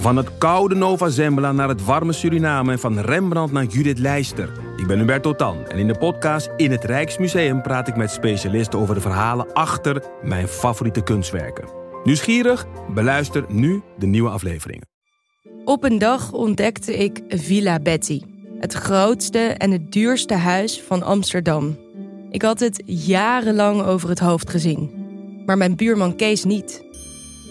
Van het koude Nova Zembla naar het warme Suriname en van Rembrandt naar Judith Leister. Ik ben Hubert Totan en in de podcast In het Rijksmuseum praat ik met specialisten over de verhalen achter mijn favoriete kunstwerken. Nieuwsgierig? Beluister nu de nieuwe afleveringen. Op een dag ontdekte ik Villa Betty, het grootste en het duurste huis van Amsterdam. Ik had het jarenlang over het hoofd gezien, maar mijn buurman Kees niet.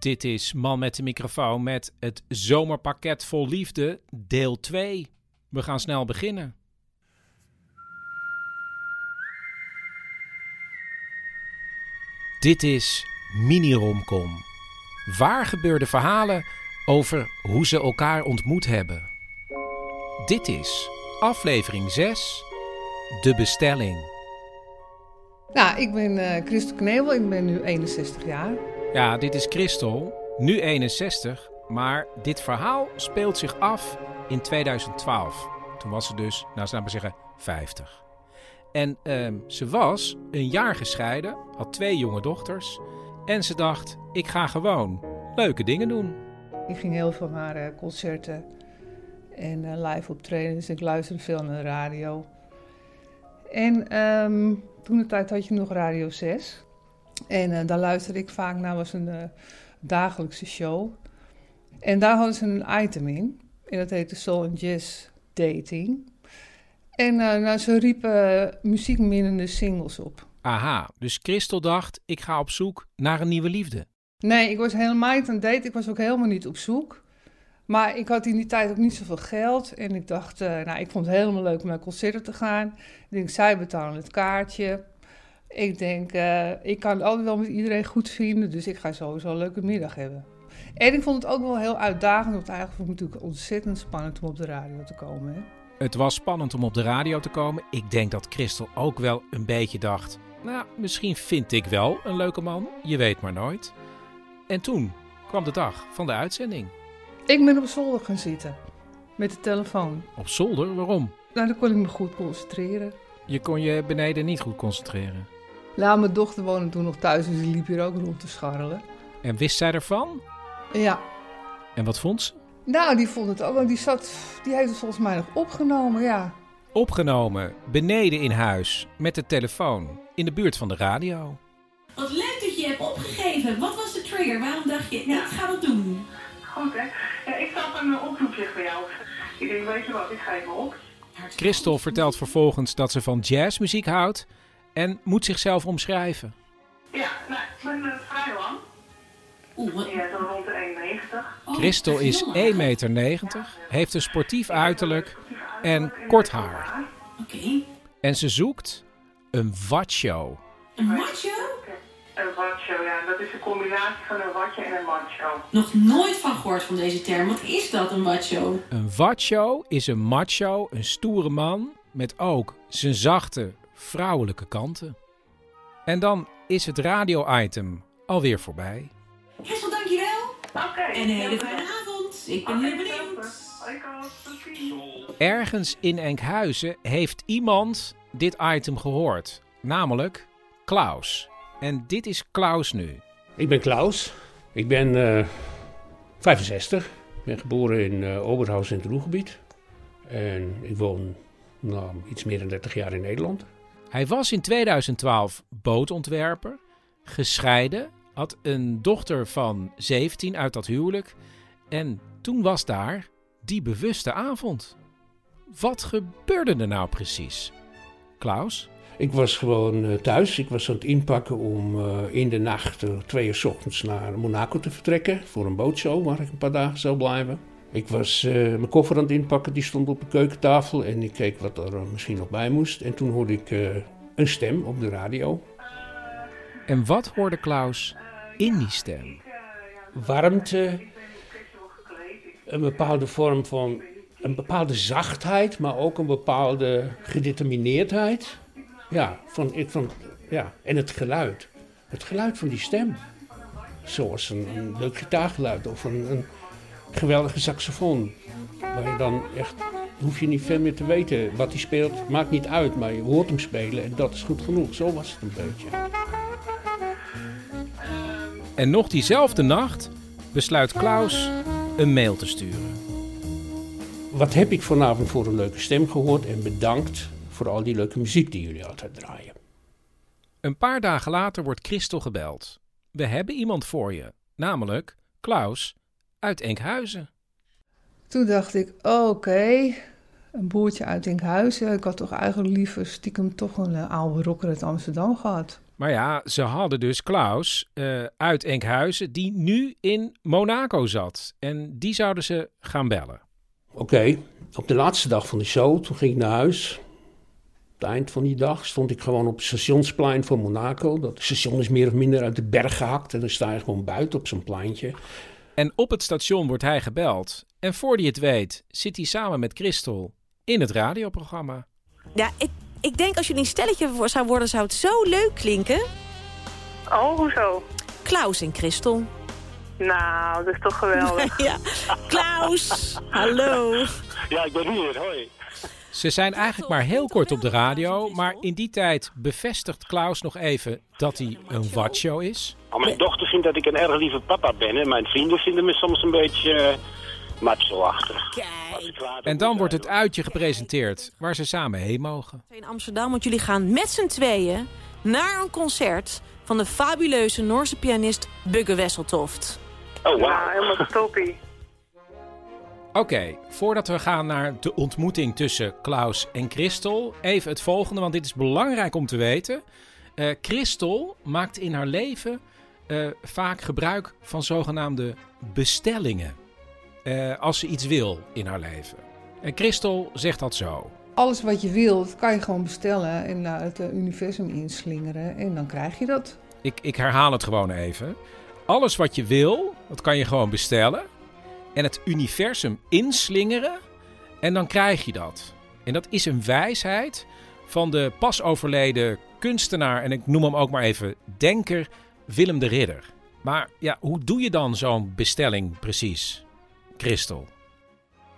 Dit is Man met de microfoon met het zomerpakket vol liefde, deel 2. We gaan snel beginnen. Dit is Mini-Romcom. Waar gebeurde verhalen over hoe ze elkaar ontmoet hebben. Dit is aflevering 6, De Bestelling. Nou, ik ben uh, Christel Knebel, ik ben nu 61 jaar. Ja, dit is Christel, nu 61, maar dit verhaal speelt zich af in 2012. Toen was ze dus, nou laten we zeggen, 50. En uh, ze was een jaar gescheiden, had twee jonge dochters. En ze dacht, ik ga gewoon leuke dingen doen. Ik ging heel veel naar uh, concerten en uh, live optredens. Ik luisterde veel naar de radio. En um, toen de tijd had je nog Radio 6. En uh, daar luisterde ik vaak naar, was een uh, dagelijkse show. En daar hadden ze een item in. En dat heette Soul and Jazz Dating. En uh, nou, ze riepen muziekminnende singles op. Aha, dus Christel dacht, ik ga op zoek naar een nieuwe liefde. Nee, ik was helemaal niet aan het daten. Ik was ook helemaal niet op zoek. Maar ik had in die tijd ook niet zoveel geld. En ik dacht, nou, ik vond het helemaal leuk om naar concerten te gaan. Ik denk, zij betalen het kaartje. Ik denk, uh, ik kan het altijd wel met iedereen goed vinden. Dus ik ga sowieso een leuke middag hebben. En ik vond het ook wel heel uitdagend. Want eigenlijk vond ik het natuurlijk ontzettend spannend om op de radio te komen. Hè? Het was spannend om op de radio te komen. Ik denk dat Christel ook wel een beetje dacht... Nou, misschien vind ik wel een leuke man. Je weet maar nooit. En toen kwam de dag van de uitzending. Ik ben op zolder gaan zitten. Met de telefoon. Op zolder? Waarom? Nou, dan kon ik me goed concentreren. Je kon je beneden niet goed concentreren? Nou, mijn dochter woonde toen nog thuis, dus die liep hier ook rond te scharrelen. En wist zij ervan? Ja. En wat vond ze? Nou, die vond het ook wel. Die, zat, die heeft het volgens mij nog opgenomen, ja. Opgenomen, beneden in huis, met de telefoon, in de buurt van de radio. Wat leuk dat je hebt opgegeven. Wat was de trigger? Waarom dacht je, nou, ik ga dat doen? Goed, hè? Ja, ik zag een oproepje voor jou. Ik denk, weet je wat, ik ga even op. Christel vertelt vervolgens dat ze van jazzmuziek houdt en moet zichzelf omschrijven. Ja, nou, ik ben uh, vrij lang. Oeh, wat... Ja, zo rond de 1,90. Oh, Christel is veel, 1,90 meter, heeft een sportief uiterlijk en kort haar. Oké. En ze zoekt een watshow. Een macho? Een watcho, ja. Dat is een combinatie van een watje en een macho. Nog nooit van gehoord van deze term. Wat is dat, een macho? Een watshow is een macho, een stoere man met ook zijn zachte vrouwelijke kanten. En dan is het radio-item alweer voorbij. Christel, dankjewel. Oké. En een hele fijne avond. Ik ben heel benieuwd. Ergens in Enkhuizen heeft iemand dit item gehoord, namelijk Klaus. En dit is Klaus nu. Ik ben Klaus. Ik ben eh 65. Ik ben geboren in eh Oberhausen in het Roergebied. En ik woon nou, iets meer dan 30 jaar in Nederland. Hij was in 2012 bootontwerper, gescheiden, had een dochter van 17 uit dat huwelijk. En toen was daar die bewuste avond. Wat gebeurde er nou precies? Klaus? Ik was gewoon eh, thuis. Ik was aan het inpakken om eh, in de nacht, uh, twee uur ochtends, naar Monaco te vertrekken. Voor een bootshow waar ik een paar dagen zou blijven. Ik was eh, mijn koffer aan het inpakken, die stond op de keukentafel. En ik keek wat er eh, misschien nog bij moest. En toen hoorde ik eh, een stem op de radio. En wat hoorde Klaus in die stem? Warmte, een bepaalde vorm van een bepaalde zachtheid, maar ook een bepaalde gedetermineerdheid. Ja, van, ik van, ja, en het geluid. Het geluid van die stem. Zoals een, een leuk gitaargeluid of een, een geweldige saxofoon. Waar je dan echt, hoef je niet veel meer te weten wat hij speelt. Maakt niet uit, maar je hoort hem spelen en dat is goed genoeg. Zo was het een beetje. En nog diezelfde nacht besluit Klaus een mail te sturen. Wat heb ik vanavond voor een leuke stem gehoord en bedankt voor al die leuke muziek die jullie altijd draaien. Een paar dagen later wordt Christel gebeld. We hebben iemand voor je, namelijk Klaus uit Enkhuizen. Toen dacht ik, oké, een boertje uit Enkhuizen. Ik had toch eigenlijk liever stiekem toch een uh, oude rocker uit Amsterdam gehad. Maar ja, ze hadden dus Klaus uh, uit Enkhuizen, die nu in Monaco zat. En die zouden ze gaan bellen. Oké, okay. op de laatste dag van de show, toen ging ik naar huis. Op het eind van die dag stond ik gewoon op het stationsplein van Monaco. Dat station is meer of minder uit de berg gehakt. En dan sta je gewoon buiten op zo'n pleintje. En op het station wordt hij gebeld. En voor hij het weet, zit hij samen met Christel in het radioprogramma. Ja, ik, ik denk als jullie een stelletje zou worden, zou het zo leuk klinken. Oh, hoezo? Klaus en Christel. Nou, dat is toch geweldig. ja, Klaus, hallo. Ja, ik ben hier, hoi. Ze zijn eigenlijk maar heel kort op de radio, maar in die tijd bevestigt Klaus nog even dat hij een watshow is. Oh, mijn dochter vindt dat ik een erg lieve papa ben en mijn vrienden vinden me soms een beetje uh, macho-achtig. En dan wordt het uitje gepresenteerd waar ze samen heen mogen. In Amsterdam, want jullie gaan met z'n tweeën naar een concert van de fabuleuze Noorse pianist Bugge Wesseltoft. Oh, wow. Ja, helemaal toppie. Oké, okay, voordat we gaan naar de ontmoeting tussen Klaus en Christel, even het volgende, want dit is belangrijk om te weten. Uh, Christel maakt in haar leven uh, vaak gebruik van zogenaamde bestellingen. Uh, als ze iets wil in haar leven. En Christel zegt dat zo. Alles wat je wilt, kan je gewoon bestellen en naar het universum inslingeren. En dan krijg je dat. Ik, ik herhaal het gewoon even. Alles wat je wil, dat kan je gewoon bestellen. En het universum inslingeren. En dan krijg je dat. En dat is een wijsheid van de pas overleden kunstenaar. En ik noem hem ook maar even denker Willem de Ridder. Maar ja, hoe doe je dan zo'n bestelling precies, Christel?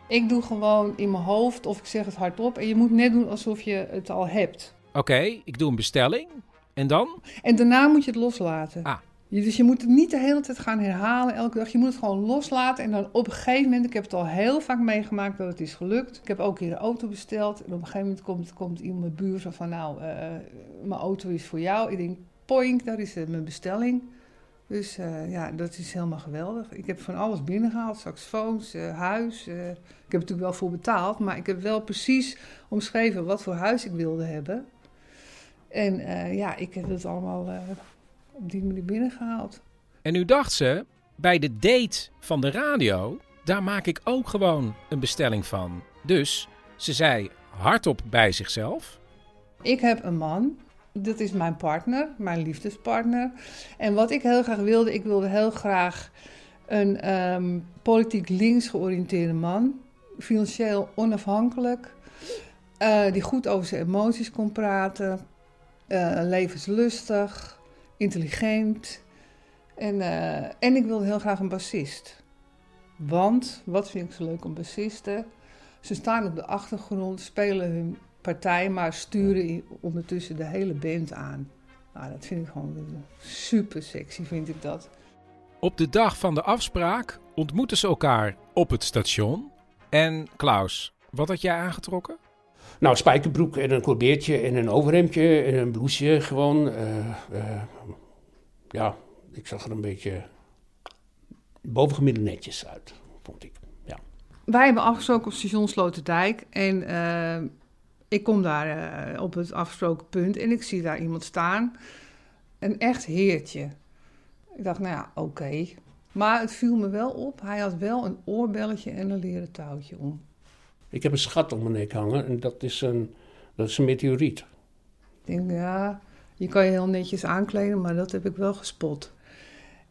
Ik doe gewoon in mijn hoofd of ik zeg het hardop. En je moet net doen alsof je het al hebt. Oké, okay, ik doe een bestelling. En dan? En daarna moet je het loslaten. Ah. Dus je moet het niet de hele tijd gaan herhalen elke dag. Je moet het gewoon loslaten. En dan op een gegeven moment, ik heb het al heel vaak meegemaakt dat het is gelukt. Ik heb ook hier een auto besteld. En op een gegeven moment komt, komt iemand mijn buur zo van, nou, uh, mijn auto is voor jou. Ik denk, poink, daar is uh, mijn bestelling. Dus uh, ja, dat is helemaal geweldig. Ik heb van alles binnengehaald, saxofoons, huis. ik heb er natuurlijk wel voor betaald, maar ik heb wel precies omschreven wat voor huis ik wilde hebben. En ja, ik heb het allemaal op die manier binnengehaald. En nu dacht ze, bij de date van de radio, daar maak ik ook gewoon een bestelling van. Dus ze zei hardop bij zichzelf. Ik heb een man, dat is mijn partner, mijn liefdespartner. En wat ik heel graag wilde, ik wilde heel graag een um, politiek links georiënteerde man. Financieel onafhankelijk. Uh, die goed over zijn emoties kon praten. Uh, levenslustig intelligent. En, uh, en ik wilde heel graag een bassist. Want, wat vind ik zo leuk om bassisten? Ze staan op de achtergrond, spelen hun partij, maar sturen ondertussen de hele band aan. Nou, dat vind ik gewoon super sexy, vind ik dat. Op de dag van de afspraak ontmoeten ze elkaar op het station. En Klaus, wat had jij aangetrokken? Nou, spijkerbroek en een colbeertje en een overhemdje en een blouseje gewoon. Uh, uh, ja, ik zag er een beetje bovengemiddeld netjes uit, vond ik. Ja. Wij hebben afgesproken op station Sloterdijk en uh, ik kom daar op het afgesproken punt en ik zie daar iemand staan. Een echt heertje. Ik dacht, nou ja, oké. Maar het viel me wel op, hij had wel een oorbelletje en een leren touwtje om. Ik heb een schat om mijn nek hangen en dat is een, dat is een meteoriet. Ik denk, ja, je kan je heel netjes aankleden, maar dat heb ik wel gespot.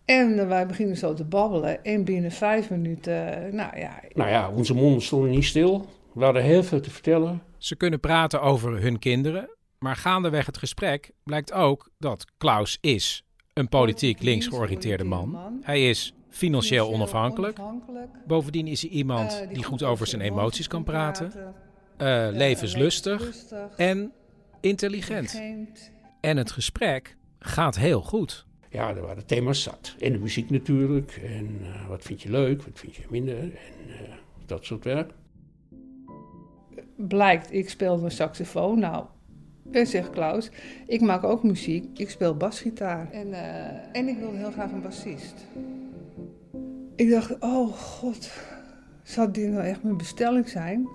En eh, wij beginnen zo te babbelen. En binnen vijf minuten, eh, nou ja, Nou ja, onze monden stonden niet stil. We hadden heel veel te vertellen. Ze kunnen praten over hun kinderen, maar gaandeweg het gesprek blijkt ook dat Klaus is een politiek links georiënteerde man. Hij is financieel onafhankelijk. Bovendien is hij iemand Eh, die goed over zijn emoties kan praten, eh, levenslustig en intelligent. En het gesprek gaat heel goed. Ja, er waren thema's zat. En de muziek natuurlijk. En eh, wat vind je leuk, wat vind je minder. En eh, dat soort werk. Blijkt, ik speelde een saxofoon. Nou, en zegt Klaus, ik maak ook muziek. Ik speel basgitaar. En, eh, en ik wilde heel graag een bassist. Ik dacht, oh god, zou dit nou echt mijn bestelling zijn?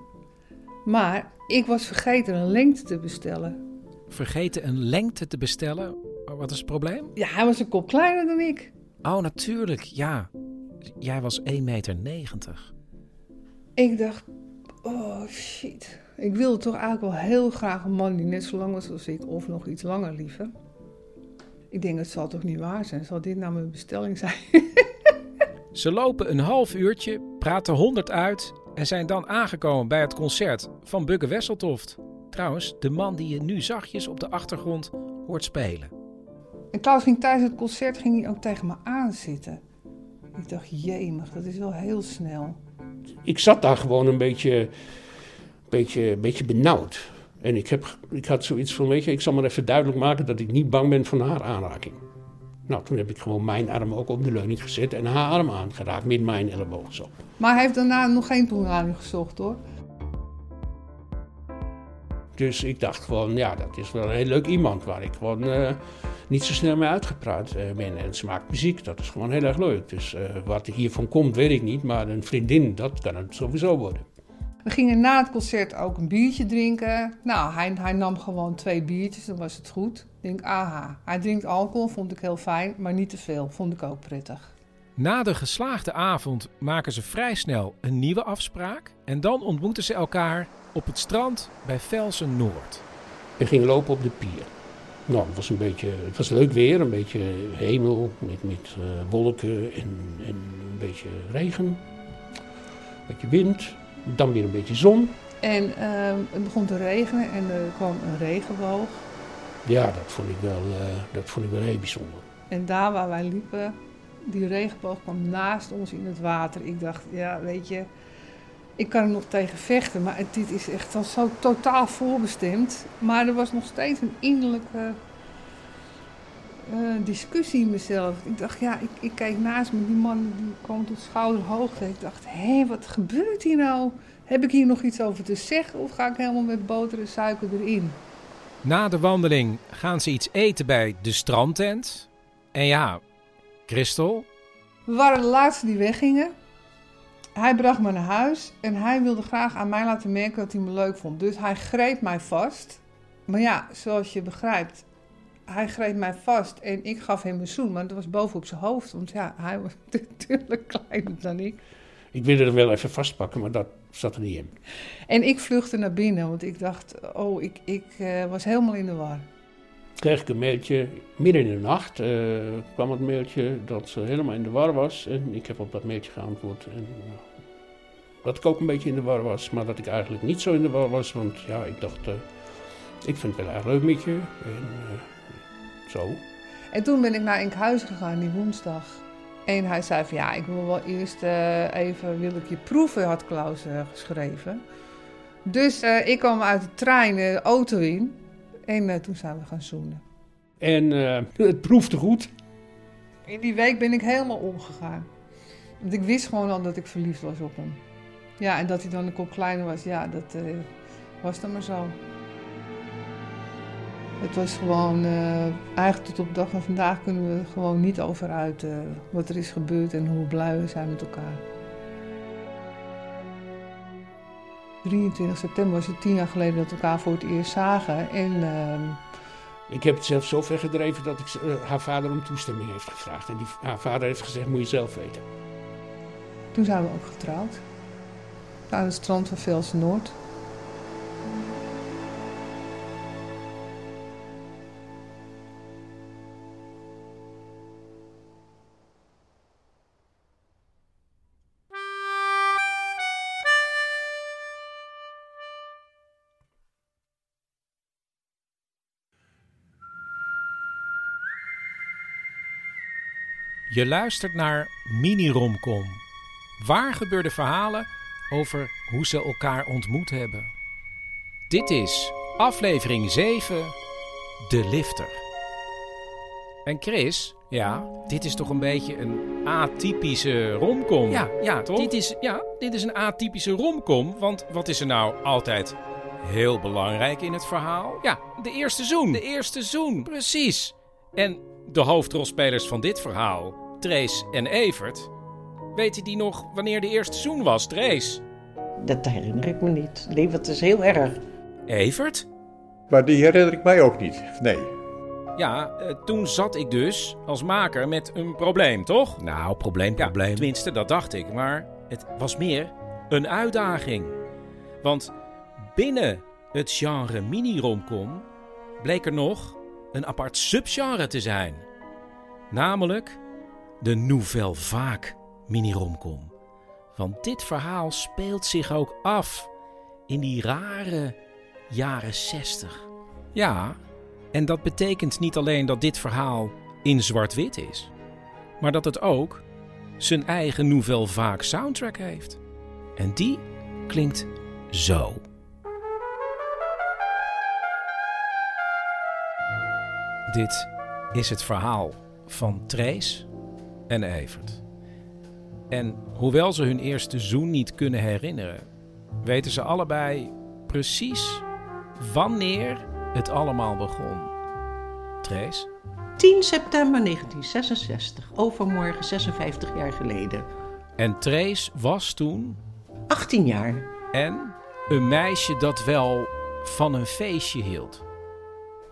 Maar ik was vergeten een lengte te bestellen. Vergeten een lengte te bestellen. Oh, Wat is het probleem? Ja, hij was een kop kleiner dan ik. Oh, natuurlijk, ja. Jij was 1,90 meter. Ik dacht, oh shit. Ik wilde toch eigenlijk wel heel graag een man die net zo lang was als ik, of nog iets langer liever. Ik denk, het zal toch niet waar zijn? Zal dit nou mijn bestelling zijn? Ze lopen een half uurtje, praten honderd uit en zijn dan aangekomen bij het concert van Bugge Wesseltoft. Trouwens, de man die je nu zachtjes op de achtergrond hoort spelen. En Klaus ging tijdens het concert ging hij ook tegen me aanzitten. Ik dacht, jemig, dat is wel heel snel. Ik zat daar gewoon een beetje, beetje, beetje benauwd. En ik, heb, ik had zoiets van, weet je, ik zal maar even duidelijk maken dat ik niet bang ben van haar aanraking. Nou, toen heb ik gewoon mijn arm ook op de leuning gezet en haar arm aangeraakt met mijn elleboog zo. Maar hij heeft daarna nog geen toenadering gezocht hoor. Dus ik dacht gewoon, ja, dat is wel een heel leuk iemand waar ik gewoon eh, niet zo snel mee uitgepraat eh, ben. En ze maakt muziek, dat is gewoon heel erg leuk. Dus eh, wat er hiervan komt, weet ik niet. Maar een vriendin, dat kan het sowieso worden. We gingen na het concert ook een biertje drinken. Nou, hij, hij nam gewoon twee biertjes, dan was het goed. Ik denk, aha, hij drinkt alcohol, vond ik heel fijn, maar niet te veel, vond ik ook prettig. Na de geslaagde avond maken ze vrij snel een nieuwe afspraak en dan ontmoeten ze elkaar op het strand bij Velsen Noord. We gingen lopen op de pier. Nou, het was een beetje, het was leuk weer, een beetje hemel met, met eh, wolken en, en een beetje regen. Een beetje wind, dan weer een beetje zon. En ehm, het begon te regenen en er kwam een regenboog. Ja, dat vond ik wel, eh, dat vond ik wel heel bijzonder. En daar waar wij liepen, die regenboog kwam naast ons in het water. Ik dacht, ja, weet je, ik kan er nog tegen vechten, maar dit is echt al zo totaal voorbestemd. Maar er was nog steeds een innerlijke eh, discussie in mezelf. Ik dacht, ja, ik, ik keek naast me, die man die kwam tot schouderhoogte. Ik dacht, hé, wat gebeurt hier nou? Heb ik hier nog iets over te zeggen of ga ik helemaal met boter en suiker erin? Na de wandeling gaan ze iets eten bij de strandtent. En ja, Christel, We waren de laatste die weggingen. Hij bracht me naar huis en hij wilde graag aan mij laten merken dat hij me leuk vond. Dus hij greep mij vast. Maar ja, zoals je begrijpt, hij greep mij vast en ik gaf hem een zoen. Maar dat was boven op zijn hoofd, want ja, hij was natuurlijk kleiner dan ik. Ik wilde hem wel even vastpakken, maar dat zat er niet in. En ik vluchtte naar binnen, want ik dacht, oh, ik, ik eh, was helemaal in de war. kreeg ik een mailtje, midden in de nacht eh, kwam het mailtje dat ze helemaal in de war was. En ik heb op dat mailtje geantwoord. En, eh, dat ik ook een beetje in de war was, maar dat ik eigenlijk niet zo in de war was. Want ja, ik dacht, ik vind het wel erg leuk met je. En zo. En toen ben ik naar Enkhuizen gegaan die woensdag. En hij zei van ja, ik wil wel eerst eh, even, wil ik je proeven, had Klaus eh, geschreven. Dus eh, ik kwam uit de trein de auto in. En toen zijn we gaan zoenen. En het proefde goed. In die week ben ik helemaal omgegaan. Want ik wist gewoon al dat ik verliefd was op hem. Ja, en dat hij dan een kop kleiner was, ja, dat was dan maar zo. Het was gewoon, eh, eigenlijk tot op de dag van vandaag kunnen we er gewoon niet over uit eh, wat er is gebeurd en hoe blij we zijn met elkaar. 23 september was het tien jaar geleden dat we elkaar voor het eerst zagen. En ehm, Ik heb het zelfs zo ver gedreven dat ik, eh, haar vader om toestemming heeft gevraagd. En die, haar vader heeft gezegd, moet je zelf weten. toen zijn we ook getrouwd. Aan het strand van Velsen Noord. Je luistert naar Mini-Romcom. Waar gebeurde verhalen over hoe ze elkaar ontmoet hebben. Dit is aflevering 7, De Lifter. En Chris, ja, dit is toch een beetje een atypische romcom? Ja, ja, Dit is, ja, dit is een atypische romcom. Want wat is er nou altijd heel belangrijk in het verhaal? Ja, de eerste zoen. De eerste zoen, precies. En de hoofdrolspelers van dit verhaal, Trace en Evert, weten die nog wanneer de eerste zoen was, Trace? Dat herinner ik me niet. Nee, wat is heel erg. Evert? Maar die herinner ik mij ook niet, nee. Ja, eh, toen zat ik dus als maker met een probleem, toch? Nou, probleem, probleem. tenminste, dat dacht ik. Maar het was meer een uitdaging. Want binnen het genre mini-romcom bleek er nog een apart subgenre te zijn. Namelijk de nouvelle vague mini-romcom. Want dit verhaal speelt zich ook af in die rare jaren 60. Ja, en dat betekent niet alleen dat dit verhaal in zwart-wit is, maar dat het ook zijn eigen nouvelle vaak soundtrack heeft. En die klinkt zo. Dit is het verhaal van Trace en Evert. En hoewel ze hun eerste zoen niet kunnen herinneren, weten ze allebei precies wanneer het allemaal begon. Trace? 10 september 1966, overmorgen 56 jaar geleden. En Trace was toen? 18 jaar. En een meisje dat wel van een feestje hield.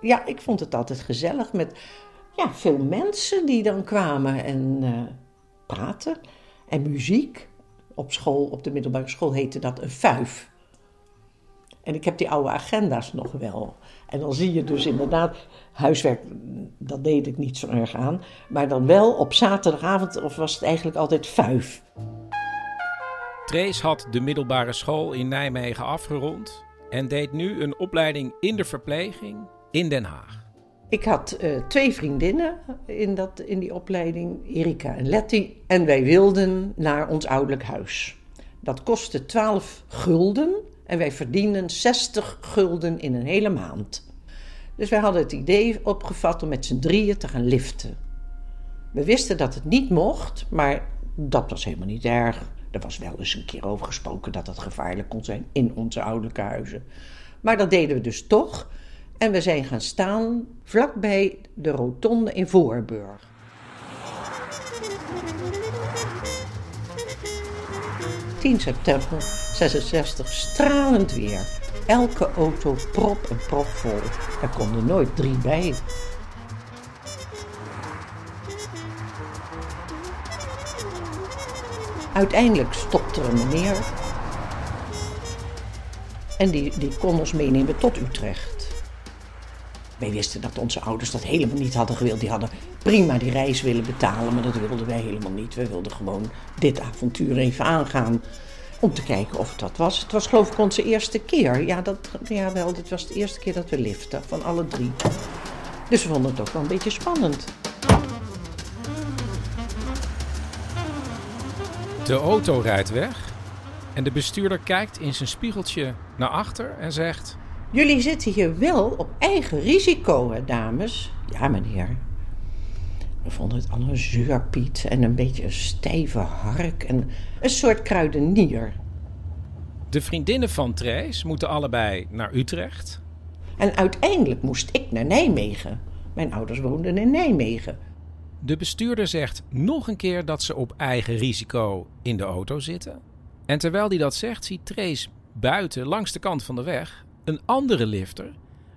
Ja, ik vond het altijd gezellig met ja, veel mensen die dan kwamen en uh, praten. En muziek. Op school, op de middelbare school heette dat een vuif. En ik heb die oude agenda's nog wel. En dan zie je dus inderdaad, huiswerk, dat deed ik niet zo erg aan. Maar dan wel op zaterdagavond, of was het eigenlijk altijd vuif. Trace had de middelbare school in Nijmegen afgerond en deed nu een opleiding in de verpleging in Den Haag. Ik had uh, twee vriendinnen in, dat, in die opleiding, Erika en Letty. En wij wilden naar ons ouderlijk huis. Dat kostte 12 gulden en wij verdienden 60 gulden in een hele maand. Dus wij hadden het idee opgevat om met z'n drieën te gaan liften. We wisten dat het niet mocht, maar dat was helemaal niet erg. Er was wel eens een keer over gesproken dat het gevaarlijk kon zijn in onze ouderlijke huizen. Maar dat deden we dus toch. En we zijn gaan staan vlakbij de rotonde in Voorburg. ...10 september 66, stralend weer. Elke auto prop en prop vol. Er konden nooit drie bij. Uiteindelijk stopte er een meneer. En die, die kon ons meenemen tot Utrecht. Wij wisten dat onze ouders dat helemaal niet hadden gewild. Die hadden prima die reis willen betalen, maar dat wilden wij helemaal niet. Wij wilden gewoon dit avontuur even aangaan om te kijken of het dat was. Het was geloof ik onze eerste keer. Ja, dat, ja wel, dit was de eerste keer dat we liften, van alle drie. Dus we vonden het ook wel een beetje spannend. De auto rijdt weg en de bestuurder kijkt in zijn spiegeltje naar achter en zegt... Jullie zitten hier wel op eigen risico, hè, dames? Ja, meneer. We vonden het al een zeurpiet en een beetje een stijve hark en een soort kruidenier. De vriendinnen van Trace moeten allebei naar Utrecht. En uiteindelijk moest ik naar Nijmegen. Mijn ouders woonden in Nijmegen. De bestuurder zegt nog een keer dat ze op eigen risico in de auto zitten. En terwijl hij dat zegt, ziet Trace buiten langs de kant van de weg een andere lifter,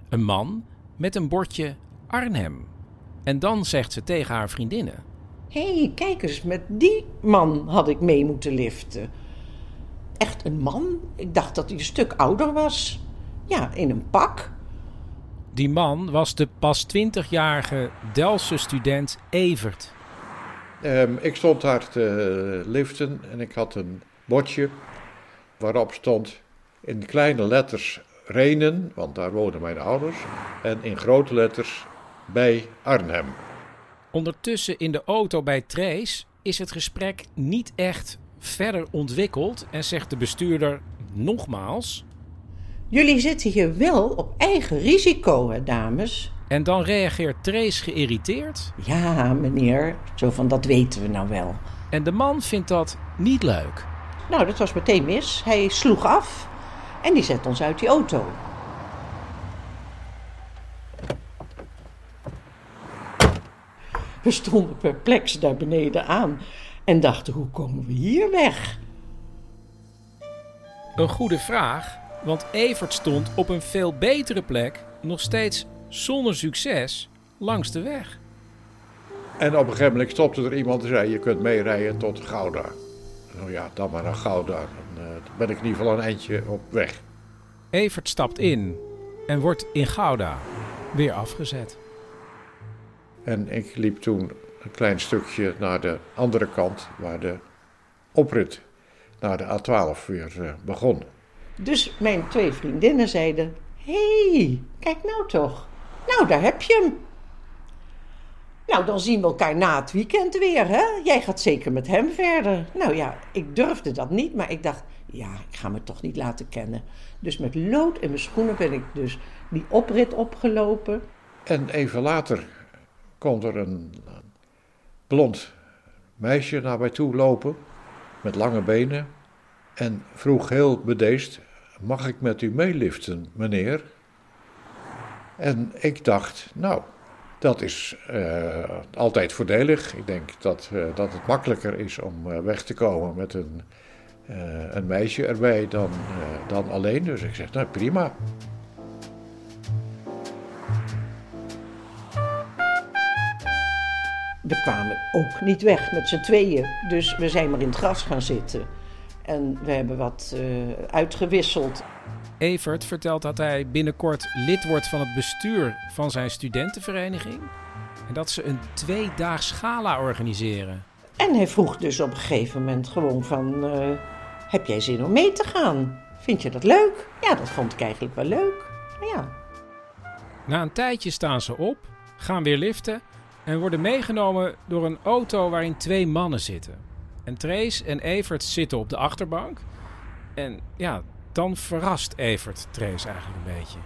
een man met een bordje Arnhem. En dan zegt ze tegen haar vriendinnen: Hé, hey, kijk eens, met die man had ik mee moeten liften. Echt een man? Ik dacht dat hij een stuk ouder was. Ja, in een pak. Die man was de pas 20-jarige Delse student Evert. Um, ik stond daar te liften en ik had een bordje waarop stond in kleine letters Renen, want daar wonen mijn ouders, en in grote letters bij Arnhem. Ondertussen in de auto bij Trace is het gesprek niet echt verder ontwikkeld en zegt de bestuurder nogmaals. Jullie zitten hier wel op eigen risico, hè, dames. En dan reageert Trace geïrriteerd. Ja, meneer, zo van dat weten we nou wel. En de man vindt dat niet leuk. Nou, dat was meteen mis. Hij sloeg af en die zet ons uit die auto. We stonden perplex daar beneden aan en dachten: hoe komen we hier weg? Een goede vraag, want Evert stond op een veel betere plek, nog steeds zonder succes, langs de weg. En op een gegeven moment stopte er iemand en zei: Je kunt meerijden tot Gouda. Nou ja, dan maar naar Gouda. Dan, uh, dan ben ik in ieder geval een eindje op weg. Evert stapt in en wordt in Gouda weer afgezet. En ik liep toen een klein stukje naar de andere kant, waar de oprit naar de A12 weer uh, begon. Dus mijn twee vriendinnen zeiden: Hé, hey, kijk nou toch. Nou, daar heb je hem. Nou, dan zien we elkaar na het weekend weer, hè? Jij gaat zeker met hem verder. Nou ja, ik durfde dat niet, maar ik dacht, ja, ik ga me toch niet laten kennen. Dus met lood in mijn schoenen ben ik dus die oprit opgelopen. En even later komt er een blond meisje naar mij toe lopen, met lange benen, en vroeg heel bedeesd, mag ik met u meeliften, meneer? En ik dacht, nou, dat is uh, altijd voordelig. Ik denk dat, uh, dat het makkelijker is om uh, weg te komen met een, een meisje erbij dan, dan alleen. Dus ik zeg, nou prima. We kwamen ook niet weg met z'n tweeën. Dus we zijn maar in het gras gaan zitten. En we hebben wat uitgewisseld. Evert vertelt dat hij binnenkort lid wordt van het bestuur van zijn studentenvereniging. En dat ze een tweedaags gala organiseren. En hij vroeg dus op een gegeven moment gewoon van... Uh, heb jij zin om mee te gaan? Vind je dat leuk? Ja, dat vond ik eigenlijk wel leuk. Ja. Na een tijdje staan ze op, gaan weer liften... en worden meegenomen door een auto waarin twee mannen zitten. En Trace en Evert zitten op de achterbank. En ja, dan verrast Evert Trace eigenlijk een beetje.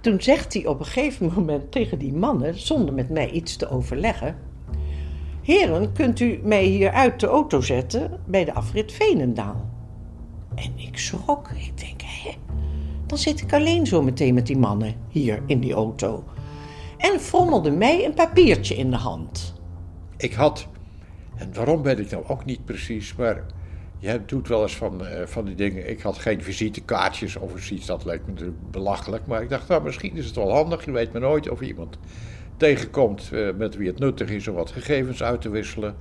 Toen zegt hij op een gegeven moment tegen die mannen, zonder met mij iets te overleggen: Heren, kunt u mij hier uit de auto zetten bij de afrit Veenendaal? En ik schrok. Ik denk, hé, dan zit ik alleen zo meteen met die mannen hier in die auto. En frommelde mij een papiertje in de hand. Ik had, en waarom weet ik nou ook niet precies, maar je doet wel eens van, uh, van die dingen. Ik had geen visitekaartjes of iets, dat leek me natuurlijk belachelijk. Maar ik dacht, nou, misschien is het wel handig. Je weet maar nooit of iemand tegenkomt uh, met wie het nuttig is om wat gegevens uit te wisselen.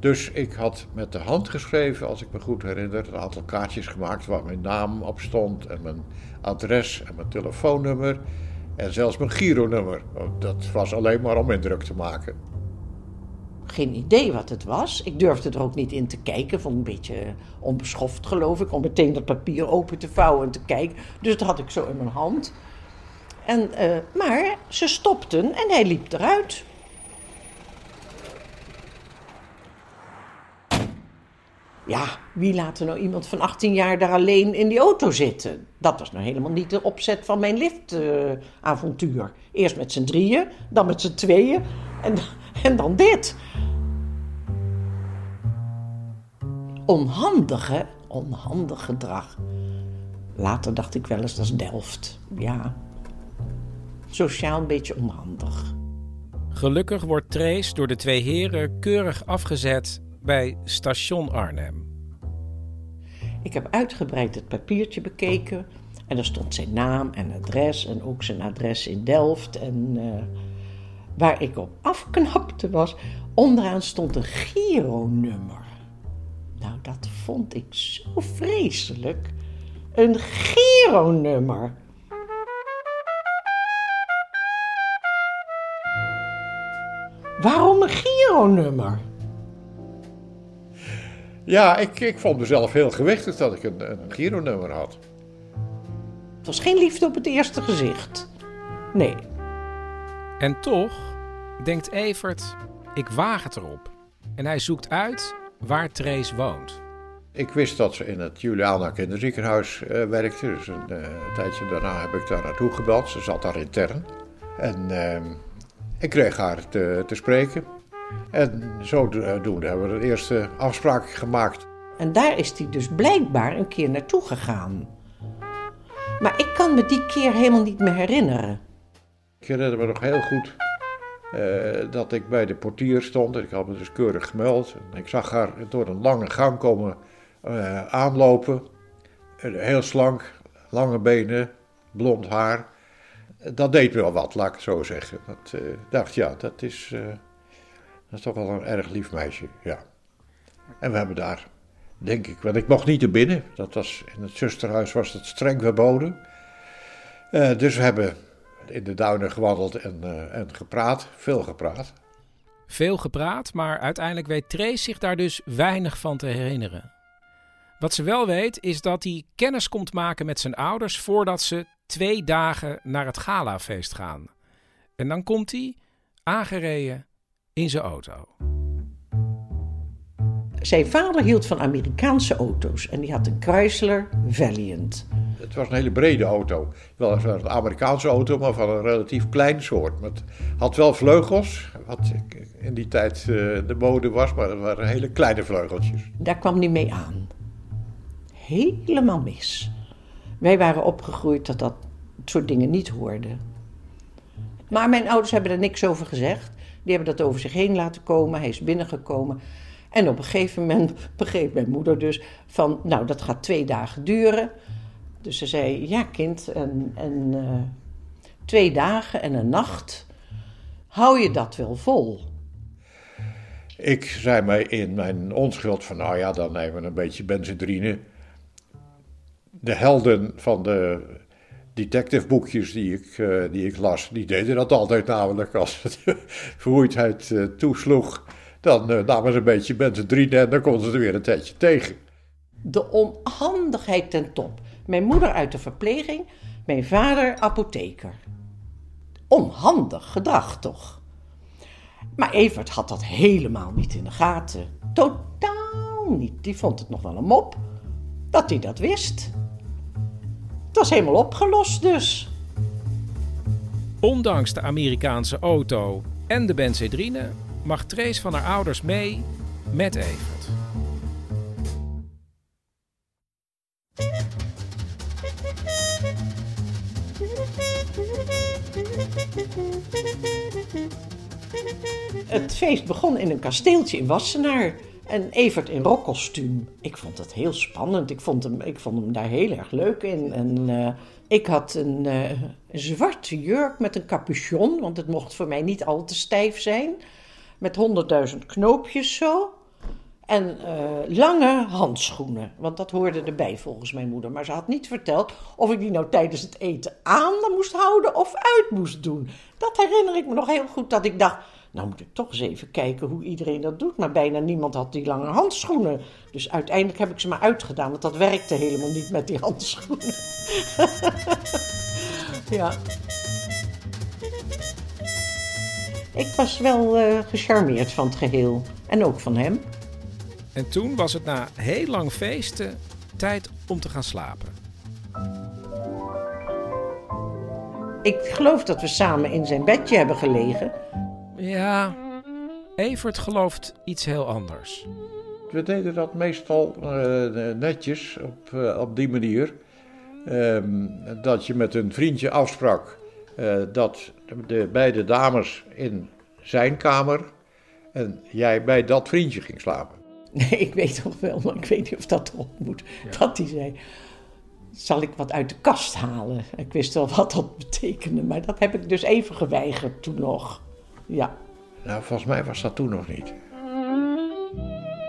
Dus ik had met de hand geschreven, als ik me goed herinner, een aantal kaartjes gemaakt waar mijn naam op stond en mijn adres en mijn telefoonnummer en zelfs mijn gironummer. Dat was alleen maar om indruk te maken geen idee wat het was. Ik durfde er ook niet in te kijken. Vond een beetje onbeschoft, geloof ik. Om meteen dat papier open te vouwen en te kijken. Dus dat had ik zo in mijn hand. En, uh, maar ze stopten en hij liep eruit. Ja, wie laat er nou iemand van 18 jaar daar alleen in die auto zitten? Dat was nou helemaal niet de opzet van mijn liftavontuur. Eerst met z'n drieën, dan met z'n tweeën en, en dan dit. Onhandig, hè? Onhandig gedrag. Later dacht ik wel eens, dat is Delft. Ja, sociaal een beetje onhandig. Gelukkig wordt Trace door de twee heren keurig afgezet bij station Arnhem. Ik heb uitgebreid het papiertje bekeken. En er stond zijn naam en adres en ook zijn adres in Delft. En uh, waar ik op afknapte was, onderaan stond een Giro-nummer. Nou, dat vond ik zo vreselijk. Een Giro-nummer. Waarom een Giro-nummer? Ja, ik, ik vond mezelf heel gewichtig dat ik een, een Giro-nummer had. Het was geen liefde op het eerste gezicht. Nee. En toch denkt Evert Ik waag het erop. En hij zoekt uit waar Trace woont. Ik wist dat ze in het Juliana kinderziekenhuis uh, werkte. Dus een, uh, een, tijdje daarna heb ik daar naartoe gebeld. Ze zat daar intern. En uh, ik kreeg haar te, te spreken. En zodoende hebben we de eerste afspraak gemaakt. En daar is hij dus blijkbaar een keer naartoe gegaan. Maar ik kan me die keer helemaal niet meer herinneren. Ik herinner me nog heel goed uh, dat ik bij de portier stond. Ik had me dus keurig gemeld. En ik zag haar door een lange gang komen uh, aanlopen. Uh, heel slank, lange benen, blond haar. Dat deed me wel wat, laat ik het zo zeggen. Dat dacht, ja, dat is, dat is toch wel een erg lief meisje, ja. En we hebben daar, denk ik, want ik mocht niet naar binnen. Dat was, in het zusterhuis was het streng verboden. dus we hebben in de duinen gewandeld en, uh, en gepraat, veel gepraat. Veel gepraat, maar uiteindelijk weet Trace zich daar dus weinig van te herinneren. Wat ze wel weet is dat hij kennis komt maken met zijn ouders voordat ze twee dagen naar het galafeest gaan. En dan komt hij aangereden in zijn auto. Zijn vader hield van Amerikaanse auto's en die had een Chrysler Valiant. Het was een hele brede auto. Wel een Amerikaanse auto, maar van een relatief klein soort. Maar het had wel vleugels, wat in die tijd de mode was, maar dat waren hele kleine vleugeltjes. Daar kwam hij mee aan. Helemaal mis. Wij waren opgegroeid dat dat soort dingen niet hoorden. Maar mijn ouders hebben er niks over gezegd. Die hebben dat over zich heen laten komen. Hij is binnengekomen. En op een gegeven moment begreep mijn moeder dus van, nou dat gaat twee dagen duren. Dus ze zei, ja kind, en, en uh, twee dagen en een nacht, hou je dat wel vol? Ik zei mij in mijn onschuld van, nou ja, dan nemen we een beetje benzedrine. De helden van de detective boekjes die ik, uh, die ik las, die deden dat altijd namelijk als het vermoeidheid uh, toesloeg. Dan uh, namen ze een beetje benzedrine en dan konden ze er weer een tijdje tegen. De onhandigheid ten top. Mijn moeder uit de verpleging, mijn vader apotheker. Onhandig gedrag toch? Maar Evert had dat helemaal niet in de gaten. Totaal niet. Die vond het nog wel een mop dat hij dat wist. Het was helemaal opgelost dus. Ondanks de Amerikaanse auto en de benzedrine mag Trace van haar ouders mee met Evert. Het feest begon in een kasteeltje in Wassenaar. En Evert in rokkostuum. Ik vond het heel spannend. Ik vond hem, ik vond hem daar heel erg leuk in. En uh, ik had uh, een zwarte jurk met een capuchon. Want het mocht voor mij niet al te stijf zijn. Met honderdduizend knoopjes zo. En uh, lange handschoenen, want dat hoorde erbij volgens mijn moeder. Maar ze had niet verteld of ik die nou tijdens het eten aan moest houden of uit moest doen. Dat herinner ik me nog heel goed, dat ik dacht, nou moet ik toch eens even kijken hoe iedereen dat doet. Maar bijna niemand had die lange handschoenen. Dus uiteindelijk heb ik ze maar uitgedaan, want dat werkte helemaal niet met die handschoenen. ja. Ik was wel uh, gecharmeerd van het geheel. En ook van hem. En toen was het na heel lang feesten tijd om te gaan slapen. Ik geloof dat we samen in zijn bedje hebben gelegen. Ja, Evert gelooft iets heel anders. We deden dat meestal uh, netjes op, uh, op die manier. Um, dat je met een vriendje afsprak uh, dat de beide dames in zijn kamer en jij bij dat vriendje ging slapen. Nee, ik weet nog wel, maar ik weet niet of dat erop moet. Ja. Dat hij zei, zal ik wat uit de kast halen? Ik wist wel wat dat betekende, maar dat heb ik dus even geweigerd toen nog. Ja. Nou, volgens mij was dat toen nog niet.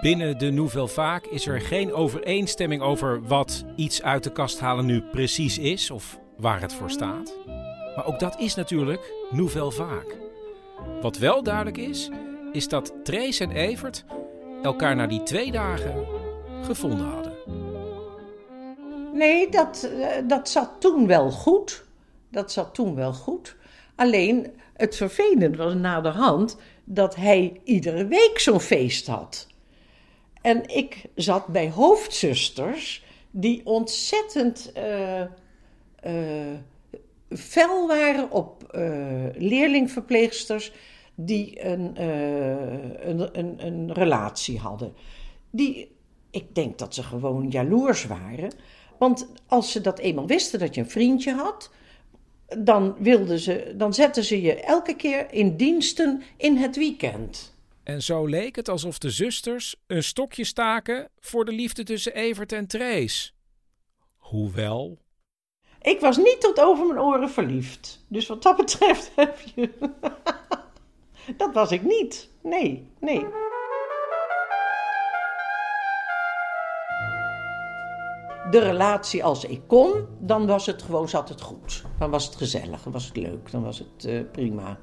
Binnen de Nouvelle Vaak is er geen overeenstemming over wat iets uit de kast halen nu precies is of waar het voor staat. Maar ook dat is natuurlijk Nouvelle Vaak. Wat wel duidelijk is, is dat Trace en Evert elkaar na die twee dagen gevonden hadden. Nee, dat, dat zat toen wel goed. Dat zat toen wel goed. Alleen het vervelende was na de hand dat hij iedere week zo'n feest had. En ik zat bij hoofdzusters die ontzettend uh, uh, fel waren op uh, leerlingverpleegsters die een, een, een, een relatie hadden. Die, ik denk dat ze gewoon jaloers waren. Want als ze dat eenmaal wisten dat je een vriendje had, dan, wilden ze, dan zetten ze je elke keer in diensten in het weekend. En zo leek het alsof de zusters een stokje staken voor de liefde tussen Evert en Trace. Hoewel. Ik was niet tot over mijn oren verliefd. Dus wat dat betreft heb je. dat was ik niet. Nee, nee. de relatie als ik kon, dan was het gewoon, zat het goed. Dan was het gezellig, dan was het leuk, dan was het uh, prima.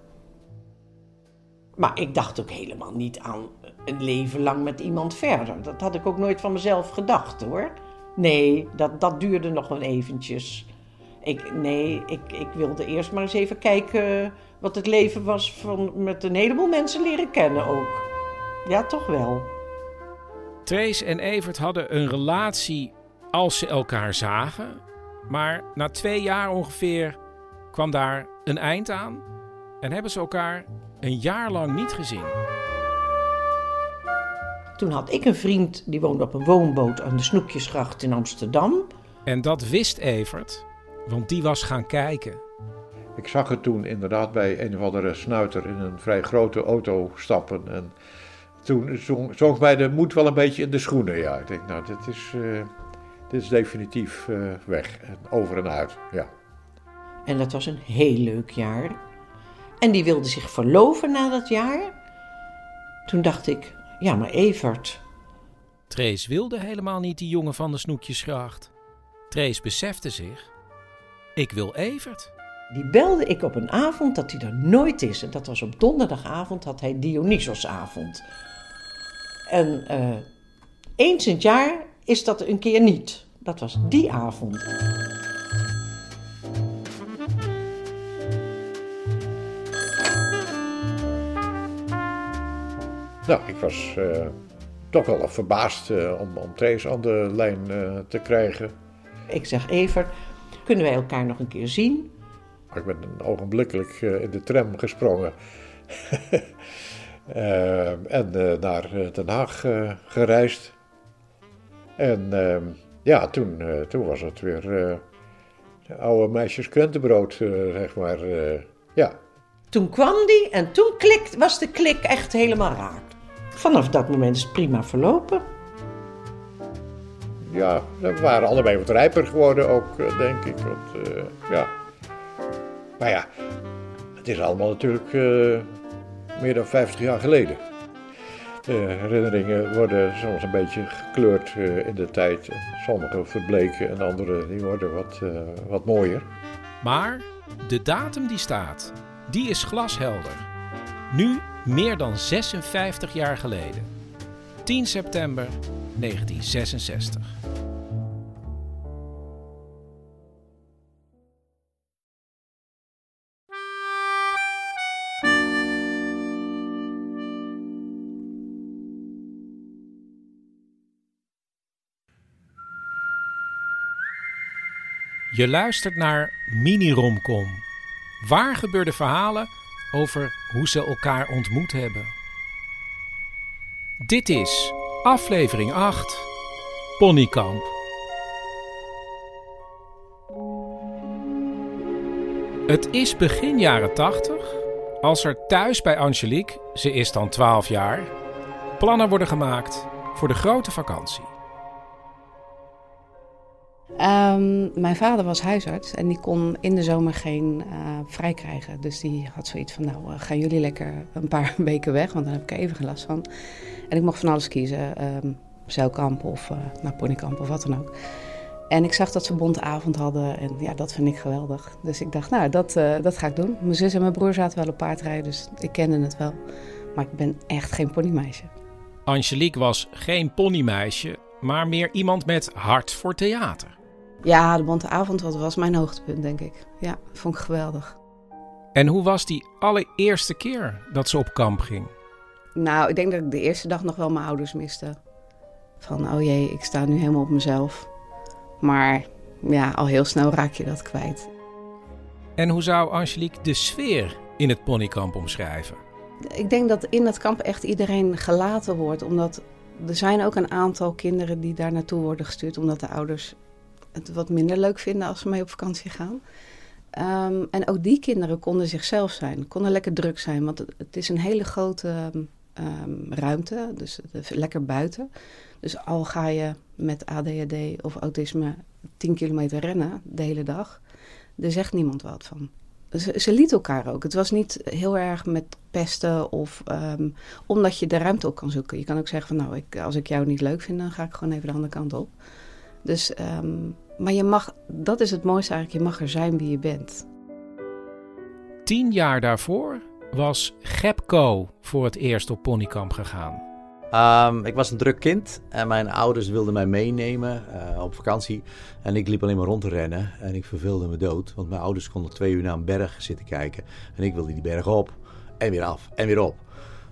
Maar ik dacht ook helemaal niet aan een leven lang met iemand verder. Dat had ik ook nooit van mezelf gedacht hoor. Nee, dat, dat duurde nog wel eventjes. Ik, nee, ik, ik wilde eerst maar eens even kijken wat het leven was van met een heleboel mensen leren kennen ook. Ja, toch wel. Trace en Evert hadden een relatie als ze elkaar zagen. Maar na twee jaar ongeveer kwam daar een eind aan en hebben ze elkaar een jaar lang niet gezien. Toen had ik een vriend die woonde op een woonboot aan de Snoekjesgracht in Amsterdam. En dat wist Evert, want die was gaan kijken. Ik zag het toen inderdaad bij een of andere snuiter in een vrij grote auto stappen. En toen zong mij de moed wel een beetje in de schoenen. Ja, ik denk, nou, dit is, uh, dit is definitief uh, weg. Over en uit, ja. En dat was een heel leuk jaar. En die wilde zich verloven na dat jaar. Toen dacht ik, ja, maar Evert. Trace wilde helemaal niet die jongen van de snoekjesgracht. Trace besefte zich, ik wil Evert. Die belde ik op een avond dat hij er nooit is. En dat was op donderdagavond, had hij Dionysosavond. En uh, eens in het jaar is dat een keer niet. Dat was die avond. Nou, ik was uh, toch wel verbaasd uh, om, om Trace aan de lijn uh, te krijgen. Ik zeg, Evert, kunnen wij elkaar nog een keer zien? Ik ben ogenblikkelijk in de tram gesprongen. en naar Den Haag gereisd. En ehm, ja, toen, toen was het weer oude meisjes krentenbrood, zeg maar. ja. Toen kwam die en toen klikt, was de klik echt helemaal raak. Vanaf dat moment is het prima verlopen. Ja, we waren allebei wat rijper geworden ook, denk ik. Want, uh, ja. Maar ja, het is allemaal natuurlijk uh, meer dan 50 jaar geleden. De herinneringen worden soms een beetje gekleurd in de tijd. Sommige verbleken en andere die worden wat, wat mooier. Maar de datum die staat, die is glashelder. Nu meer dan 56 jaar geleden. 10 september 1966. Je luistert naar Mini-Romcom. Waar gebeurde verhalen over hoe ze elkaar ontmoet hebben. Dit is aflevering 8 Ponykamp. Het is begin jaren 80 als er thuis bij Angelique, ze is dan 12 jaar, plannen worden gemaakt voor de grote vakantie. Um, mijn vader was huisarts en die kon in de zomer geen uh, vrij krijgen. Dus die had zoiets van, nou uh, gaan jullie lekker een paar weken weg, want dan heb ik er even geen last van. En ik mocht van alles kiezen, um, zeilkamp of uh, naar ponykamp of wat dan ook. En ik zag dat ze bonte avond hadden en ja, dat vind ik geweldig. Dus ik dacht, nou, dat, dat ga ik doen. Mijn zus en mijn broer zaten wel op paardrijden, dus ik kende het wel. Maar ik ben echt geen ponymeisje. Angelique was geen ponymeisje, maar meer iemand met hart voor theater. Ja, de Bonte Avond was mijn hoogtepunt, denk ik. Ja, vond ik geweldig. En hoe was die allereerste keer dat ze op kamp ging? Nou, ik denk dat ik de eerste dag nog wel mijn ouders miste. Van, oh jee, ik sta nu helemaal op mezelf. Maar ja, al heel snel raak je dat kwijt. En hoe zou Angelique de sfeer in het ponykamp omschrijven? Ik denk dat in het kamp echt iedereen gelaten wordt. Omdat er zijn ook een aantal kinderen die daar naartoe worden gestuurd. Omdat de ouders het wat minder leuk vinden als ze mee op vakantie gaan. Ehm, en ook die kinderen konden zichzelf zijn, konden lekker druk zijn. Want het, is een hele grote ehm, ruimte, dus lekker buiten. Dus al ga je met ADHD of autisme 10 kilometer rennen de hele dag, er zegt niemand wat van. Ze, liet elkaar ook. Het was niet heel erg met pesten of ehm, omdat je de ruimte op kan zoeken. Je kan ook zeggen van nou, ik, als ik jou niet leuk vind, dan ga ik gewoon even de andere kant op. Dus, maar je mag, dat is het mooiste eigenlijk, je mag er zijn wie je bent. Tien jaar daarvoor was Gepco voor het eerst op ponykamp gegaan. Um, ik was een druk kind en mijn ouders wilden mij meenemen uh, op vakantie. En ik liep alleen maar rond te rennen en ik verveelde me dood. Want mijn ouders konden twee uur naar een berg zitten kijken. En ik wilde die berg op en weer af en weer op.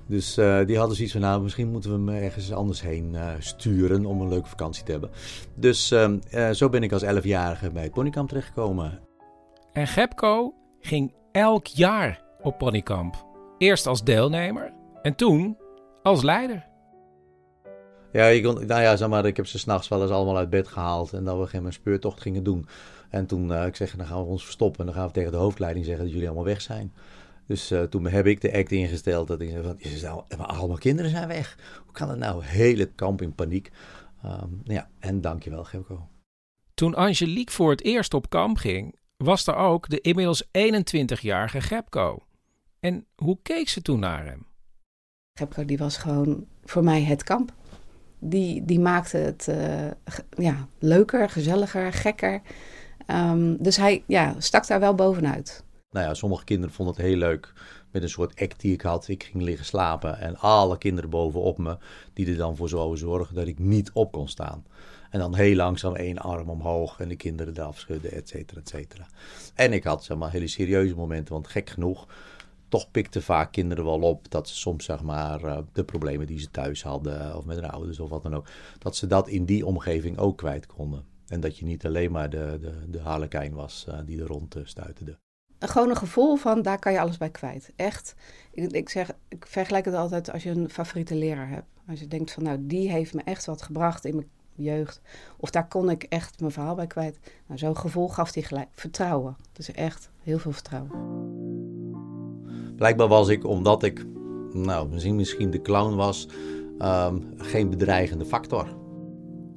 Dus uh, die hadden zoiets van, nou, misschien moeten we hem ergens anders heen uh, sturen om een leuke vakantie te hebben. Dus uh, zo ben ik als 11-jarige bij het ponykamp terechtgekomen. En Gepco ging elk jaar op ponykamp. Eerst als deelnemer en toen als leider. Ja, ik, kon, nou ja, zeg maar, ik heb ze s'nachts wel eens allemaal uit bed gehaald en dat we geen speurtocht gingen doen. En toen, ik zeg, dan gaan we ons verstoppen en dan gaan we tegen de hoofdleiding zeggen dat jullie allemaal weg zijn. Dus uh, toen heb ik de act ingesteld dat ik zei van, je nou, allemaal kinderen zijn weg. Hoe kan het nou? Hele kamp in paniek. Um, ja, en dankjewel Gelco. Toen Angelique voor het eerst op kamp ging, was er ook de inmiddels 21-jarige Gepco. En hoe keek ze toen naar hem? Gepco die was gewoon voor mij het kamp. Die, die maakte het uh, ja, leuker, gezelliger, gekker. Um, dus hij ja, stak daar wel bovenuit. Nou ja, sommige kinderen vonden het heel leuk met een soort act die ik had. Ik ging liggen slapen en alle kinderen bovenop me, die er dan voor zouden zorgen dat ik niet op kon staan. En dan heel langzaam één arm omhoog en de kinderen eraf schudden, et cetera, et cetera. En ik had zeg maar hele serieuze momenten, want gek genoeg, toch pikten vaak kinderen wel op dat ze soms zeg maar eh, de problemen die ze thuis hadden of met hun ouders of wat dan ook, dat ze dat in die omgeving ook kwijt konden. En dat je niet alleen maar de, de, de harlekijn was uh, die er rond stuiterde gewoon een gevoel van daar kan je alles bij kwijt. Echt. Ik, ik, zeg, ik vergelijk het altijd als je een favoriete leraar hebt. Als je denkt van nou, die heeft me echt wat gebracht in mijn jeugd. Of daar kon ik echt mijn verhaal bij kwijt. Nou, zo'n gevoel gaf hij gelijk. Vertrouwen. Dus echt heel veel vertrouwen. Blijkbaar was ik, omdat ik, nou, misschien, misschien de clown was, um, geen bedreigende factor.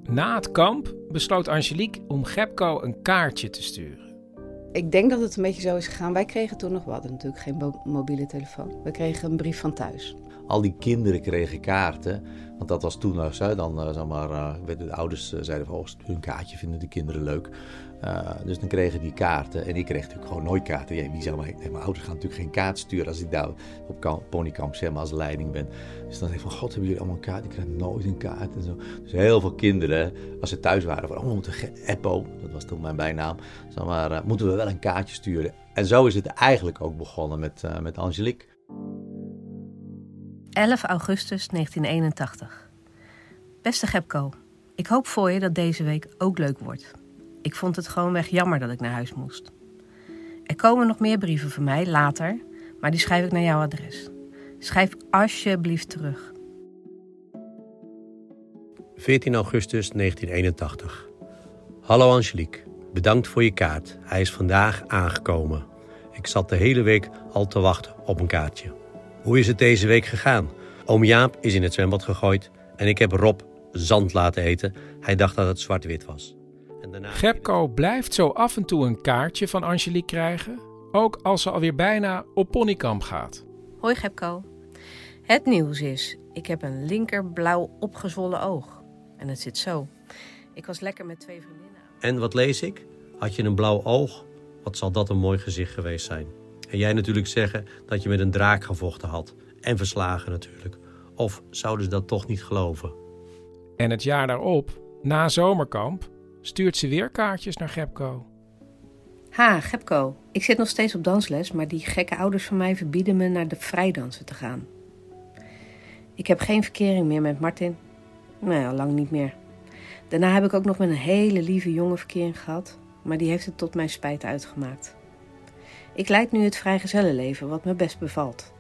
Na het kamp besloot Angelique om Gepco een kaartje te sturen. Ik denk dat het een beetje zo is gegaan. Wij kregen toen nog, wat, natuurlijk geen mobiele telefoon. We kregen een brief van thuis. Al die kinderen kregen kaarten. Want dat was toen nog. Dan uh, maar, uh, de ouders uh, zeiden van, oh, een kaartje vinden de kinderen leuk. dus dan kregen die kaarten. En ik kreeg natuurlijk gewoon nooit kaarten. Ja, wie zou maar, mijn ouders gaan natuurlijk geen kaart sturen als ik daar op ponykamp zeg maar, als leiding ben. Dus dan denk ik van, god, hebben jullie allemaal een kaart? Ik krijg nooit een kaart en zo. Dus heel veel kinderen, als ze thuis waren, van, oh, we moeten Eppo, dat was toen mijn bijnaam, zeg maar, moeten we wel een kaartje sturen. En zo is het eigenlijk ook begonnen met, met Angelique. 11 augustus 1981. Beste Gepco, ik hoop voor je dat deze week ook leuk wordt. Ik vond het gewoonweg jammer dat ik naar huis moest. Er komen nog meer brieven van mij later, maar die schrijf ik naar jouw adres. Schrijf alsjeblieft terug. 14 augustus 1981. Hallo Angelique, bedankt voor je kaart. Hij is vandaag aangekomen. Ik zat de hele week al te wachten op een kaartje. Hoe is het deze week gegaan? Oom Jaap is in het zwembad gegooid en ik heb Rob zand laten eten. Hij dacht dat het zwart-wit was. En daarna... Gepco blijft zo af en toe een kaartje van Angelique krijgen, ook als ze alweer bijna op ponykamp gaat. Hoi Gepco. Het nieuws is, ik heb een linkerblauw opgezwollen oog. En het zit zo. Ik was lekker met twee vriendinnen. En wat lees ik? Had je een blauw oog? Wat zal dat een mooi gezicht geweest zijn. En jij natuurlijk zeggen dat je met een draak gevochten had. En verslagen natuurlijk. Of zouden ze dat toch niet geloven? En het jaar daarop, na zomerkamp, stuurt ze weer kaartjes naar Gepco. Ha, Gepko. Ik zit nog steeds op dansles, maar die gekke ouders van mij verbieden me naar de vrijdansen te gaan. Ik heb geen verkering meer met Martin. Nou ja, lang niet meer. Daarna heb ik ook nog met een hele lieve jongen verkering gehad, maar die heeft het tot mijn spijt uitgemaakt. Ik leid nu het vrijgezellenleven, wat me best bevalt.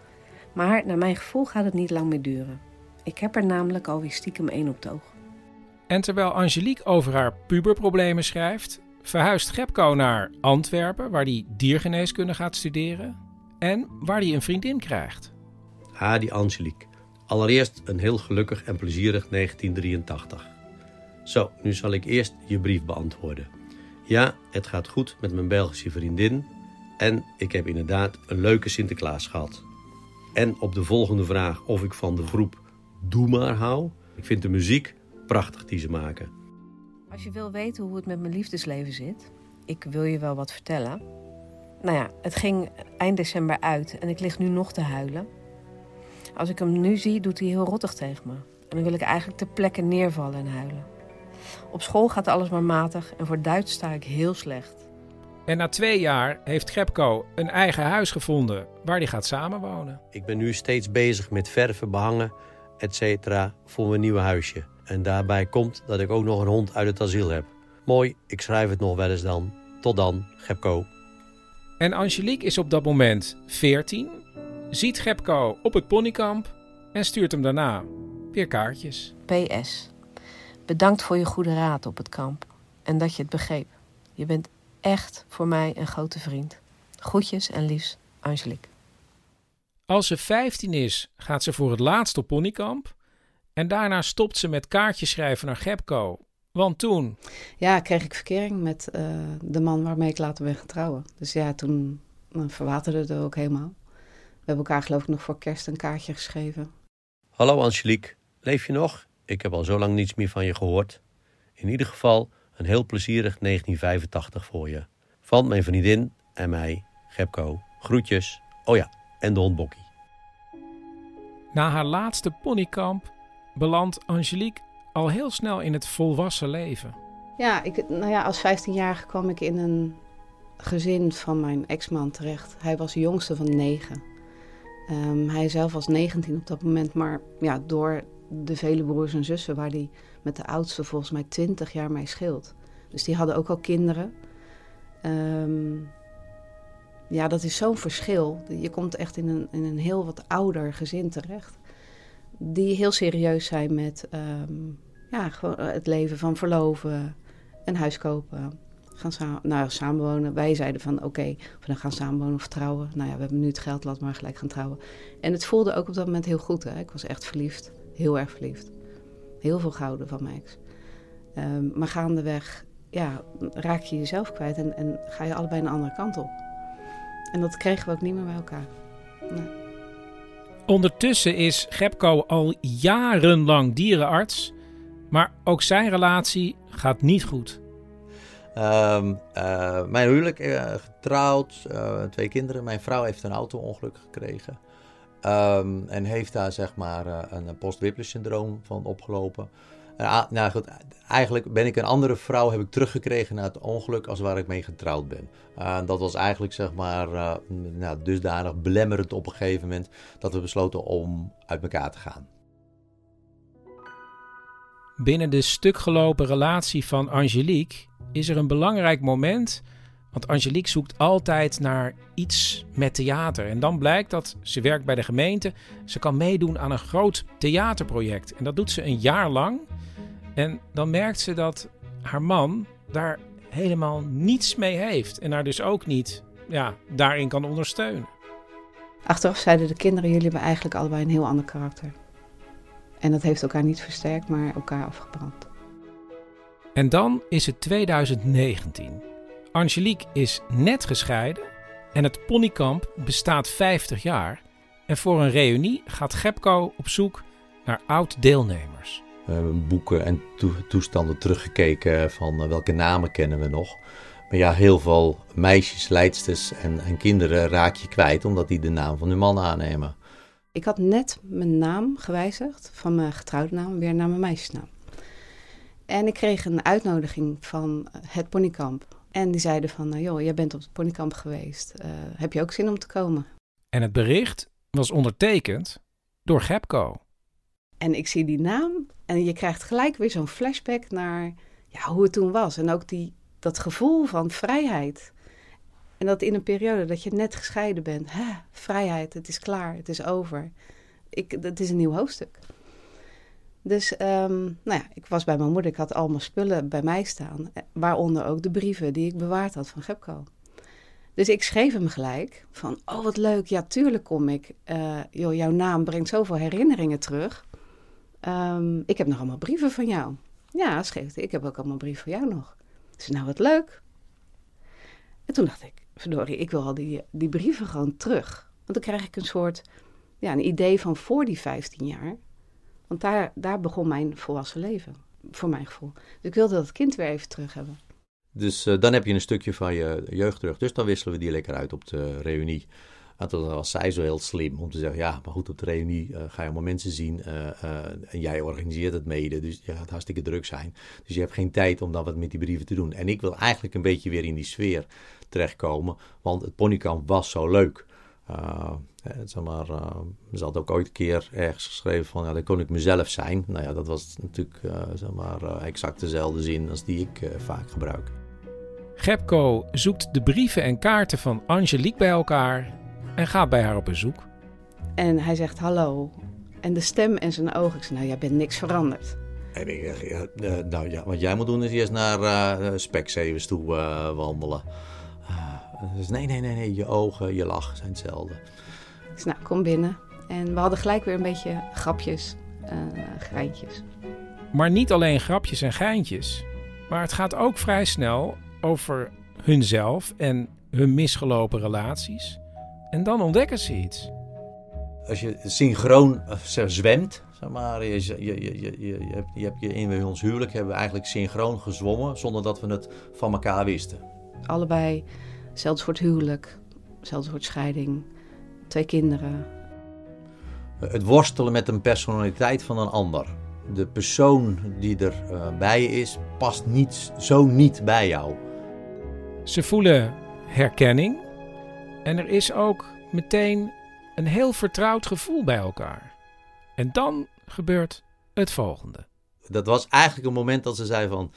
Maar naar mijn gevoel gaat het niet lang meer duren. Ik heb er namelijk alweer stiekem één op het oog. En terwijl Angelique over haar puberproblemen schrijft, verhuist Gepko naar Antwerpen, waar hij diergeneeskunde gaat studeren en waar hij een vriendin krijgt. Ah, die Angelique. Allereerst een heel gelukkig en plezierig 1983. Zo, nu zal ik eerst je brief beantwoorden. Ja, het gaat goed met mijn Belgische vriendin en ik heb inderdaad een leuke Sinterklaas gehad. En op de volgende vraag of ik van de groep Doe maar hou. Ik vind de muziek prachtig die ze maken. Als je wil weten hoe het met mijn liefdesleven zit, ik wil je wel wat vertellen. Nou ja, het ging eind december uit en ik lig nu nog te huilen. Als ik hem nu zie, doet hij heel rottig tegen me. En dan wil ik eigenlijk ter plekke neervallen en huilen. Op school gaat alles maar matig en voor Duits sta ik heel slecht. En na twee jaar heeft Gepko een eigen huis gevonden waar hij gaat samenwonen. Ik ben nu steeds bezig met verven, behangen, etc. voor mijn nieuwe huisje. En daarbij komt dat ik ook nog een hond uit het asiel heb. Mooi, ik schrijf het nog wel eens dan. Tot dan, Gepko. En Angelique is op dat moment 14, ziet Gepko op het ponykamp en stuurt hem daarna weer kaartjes. PS. Bedankt voor je goede raad op het kamp en dat je het begreep. Je bent echt voor mij een grote vriend. Groetjes en liefs, Angelique. Als ze 15 is, gaat ze voor het laatst op ponykamp. En daarna stopt ze met kaartjes schrijven naar Gepko. Want toen. Ja, kreeg ik verkering met uh, de man waarmee ik later ben getrouwen. Dus ja, toen uh, verwaterde het ook helemaal. We hebben elkaar geloof ik nog voor kerst een kaartje geschreven. Hallo Angelique, leef je nog? Ik heb al zo lang niets meer van je gehoord. In ieder geval een heel plezierig 1985 voor je. Van mijn vriendin en mij, Gepko. Groetjes. Oh ja, en de hond Bokkie. Na haar laatste ponykamp belandt Angelique al heel snel in het volwassen leven. Ja, ik, nou ja, als 15-jarige kwam ik in een gezin van mijn ex-man terecht. Hij was de jongste van negen. Um, hij zelf was 19 op dat moment, maar ja, door de vele broers en zussen, waar hij met de oudste volgens mij 20 jaar mee scheelt. Dus die hadden ook al kinderen. Um, ja, dat is zo'n verschil. Je komt echt in een, in een heel wat ouder gezin terecht. Die heel serieus zijn met um, ja, het leven van verloven, een huis kopen, gaan samen, nou, samenwonen. Wij zeiden van oké, we dan gaan samenwonen of trouwen. Nou ja, we hebben nu het geld, laat maar gelijk gaan trouwen. En het voelde ook op dat moment heel goed. Hè? Ik was echt verliefd, heel erg verliefd. Heel veel gouden van mijn ex. Um, maar gaandeweg ja, raak je jezelf kwijt en, en ga je allebei een andere kant op. En dat kregen we ook niet meer bij elkaar. Nee. Ondertussen is Gepko al jarenlang dierenarts, maar ook zijn relatie gaat niet goed. Um, uh, mijn huwelijk, uh, getrouwd, uh, twee kinderen. Mijn vrouw heeft een auto-ongeluk gekregen. Um, en heeft daar zeg maar een post-Whiplash-syndroom van opgelopen. Uh, nou goed, eigenlijk ben ik een andere vrouw heb ik teruggekregen na het ongeluk als waar ik mee getrouwd ben. Uh, dat was eigenlijk zeg maar uh, nou, dusdanig belemmerend op een gegeven moment dat we besloten om uit elkaar te gaan. Binnen de stukgelopen relatie van Angelique is er een belangrijk moment. Want Angelique zoekt altijd naar iets met theater. En dan blijkt dat ze werkt bij de gemeente. Ze kan meedoen aan een groot theaterproject. En dat doet ze een jaar lang. En dan merkt ze dat haar man daar helemaal niets mee heeft. En haar dus ook niet ja, daarin kan ondersteunen. Achteraf zeiden de kinderen: jullie hebben eigenlijk allebei een heel ander karakter. En dat heeft elkaar niet versterkt, maar elkaar afgebrand. En dan is het 2019. Angelique is net gescheiden en het ponykamp bestaat 50 jaar. En voor een reunie gaat Gepko op zoek naar oud-deelnemers. We hebben boeken en toestanden teruggekeken van welke namen kennen we nog. Maar ja, heel veel meisjes, leidsters en, en kinderen raak je kwijt omdat die de naam van hun man aannemen. Ik had net mijn naam gewijzigd, van mijn getrouwde naam weer naar mijn meisjesnaam. En ik kreeg een uitnodiging van het ponykamp En die zeiden van, nou joh, jij bent op het ponykamp geweest. Eh, heb je ook zin om te komen? En het bericht was ondertekend door Gepco. En ik zie die naam en je krijgt gelijk weer zo'n flashback naar ja, hoe het toen was. En ook die, dat gevoel van vrijheid. En dat in een periode dat je net gescheiden bent. Hè, vrijheid, het is klaar, het is over. Ik, het is een nieuw hoofdstuk. Dus um, nou ja, ik was bij mijn moeder, ik had allemaal spullen bij mij staan. Waaronder ook de brieven die ik bewaard had van Gepco. Dus ik schreef hem gelijk van, oh wat leuk, ja tuurlijk kom ik. Uh, joh, jouw naam brengt zoveel herinneringen terug. Um, ik heb nog allemaal brieven van jou. Ja, schreef hij, ik heb ook allemaal brieven van jou nog. Dus nou wat leuk. En toen dacht ik, verdorie, ik wil al die, die brieven gewoon terug. Want dan krijg ik een soort, ja, een idee van voor die 15 jaar. Want daar, daar begon mijn volwassen leven, voor mijn gevoel. Dus ik wilde dat kind weer even terug hebben. Dus uh, dan heb je een stukje van je jeugd terug. Dus dan wisselen we die lekker uit op de reunie. En toen was zij zo heel slim om te zeggen: Ja, maar goed, op de reunie uh, ga je allemaal mensen zien. Uh, en jij organiseert het mede. Dus je gaat hartstikke druk zijn. Dus je hebt geen tijd om dan wat met die brieven te doen. En ik wil eigenlijk een beetje weer in die sfeer terechtkomen. Want het ponykamp was zo leuk. Uh, zeg maar, uh, ze had ook ooit een keer ergens geschreven van, ja, dan kon ik mezelf zijn. Nou ja, dat was natuurlijk uh, zeg maar, exact dezelfde zin als die ik vaak gebruik. Gepco zoekt de brieven en kaarten van Angelique bij elkaar en gaat bij haar op bezoek. En hij zegt hallo. En de stem en zijn ogen, ik zeg, nou, jij bent niks veranderd. En ik ja, nou ja, wat jij moet doen is eerst naar uh, Specsavers toe wandelen. Dus nee, nee, nee, nee, je ogen, je lach zijn hetzelfde. Dus nou, kom binnen. En we hadden gelijk weer een beetje grapjes, uh, geintjes. Maar niet alleen grapjes en geintjes. Maar het gaat ook vrij snel over hunzelf en hun misgelopen relaties. En dan ontdekken ze iets. Als je synchroon uh, zwemt, zeg maar, je, je, je, je, je, hebt, je hebt je in ons huwelijk hebben we eigenlijk synchroon gezwommen zonder dat we het van elkaar wisten. Allebei Zelfs voor het huwelijk, zelfs voor scheiding, twee kinderen. Het worstelen met een personaliteit van een ander. De persoon die er uh, bij je is, past niet, zo niet bij jou. Ze voelen herkenning en er is ook meteen een heel vertrouwd gevoel bij elkaar. En dan gebeurt het volgende. Dat was eigenlijk een moment dat ze zei van...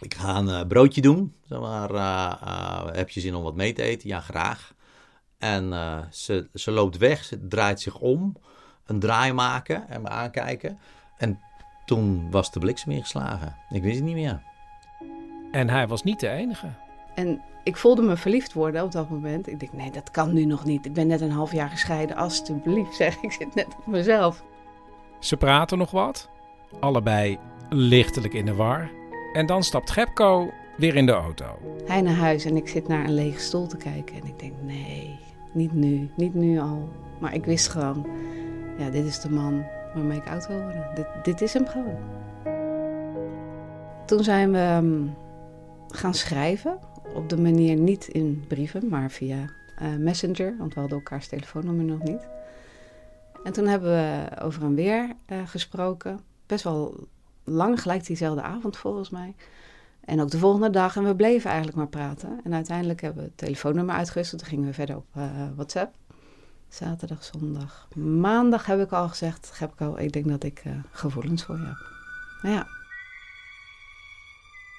Ik ga een uh, broodje doen. Zeg maar, uh, uh, heb je zin om wat mee te eten? Ja, graag. En ze, ze loopt weg, ze draait zich om, een draai maken en me aankijken. En toen was de bliksem ingeslagen. Ik wist het niet meer. En hij was niet de enige. En ik voelde me verliefd worden op dat moment. Ik denk, nee, dat kan nu nog niet. Ik ben net een half jaar gescheiden. Alsjeblieft, zeg ik, zit net op mezelf. Ze praten nog wat. Allebei lichtelijk in de war. En dan stapt Gepco weer in de auto. Hij naar huis en ik zit naar een lege stoel te kijken. En ik denk, nee, niet nu, niet nu al. Maar ik wist gewoon, ja, dit is de man waarmee ik oud wil worden. Dit, dit is hem gewoon. Toen zijn we ehm, gaan schrijven. Op de manier niet in brieven, maar via uh, Messenger. Want we hadden elkaars telefoonnummer nog niet. En toen hebben we over en weer uh, gesproken. Best wel lang, gelijk diezelfde avond volgens mij. En ook de volgende dag. En we bleven eigenlijk maar praten. En uiteindelijk hebben we het telefoonnummer uitgewisseld. Toen gingen we verder op uh, WhatsApp. Zaterdag, zondag. Maandag heb ik al gezegd, heb ik, al, ik denk dat ik uh, gevoelens voor je heb. Nou ja.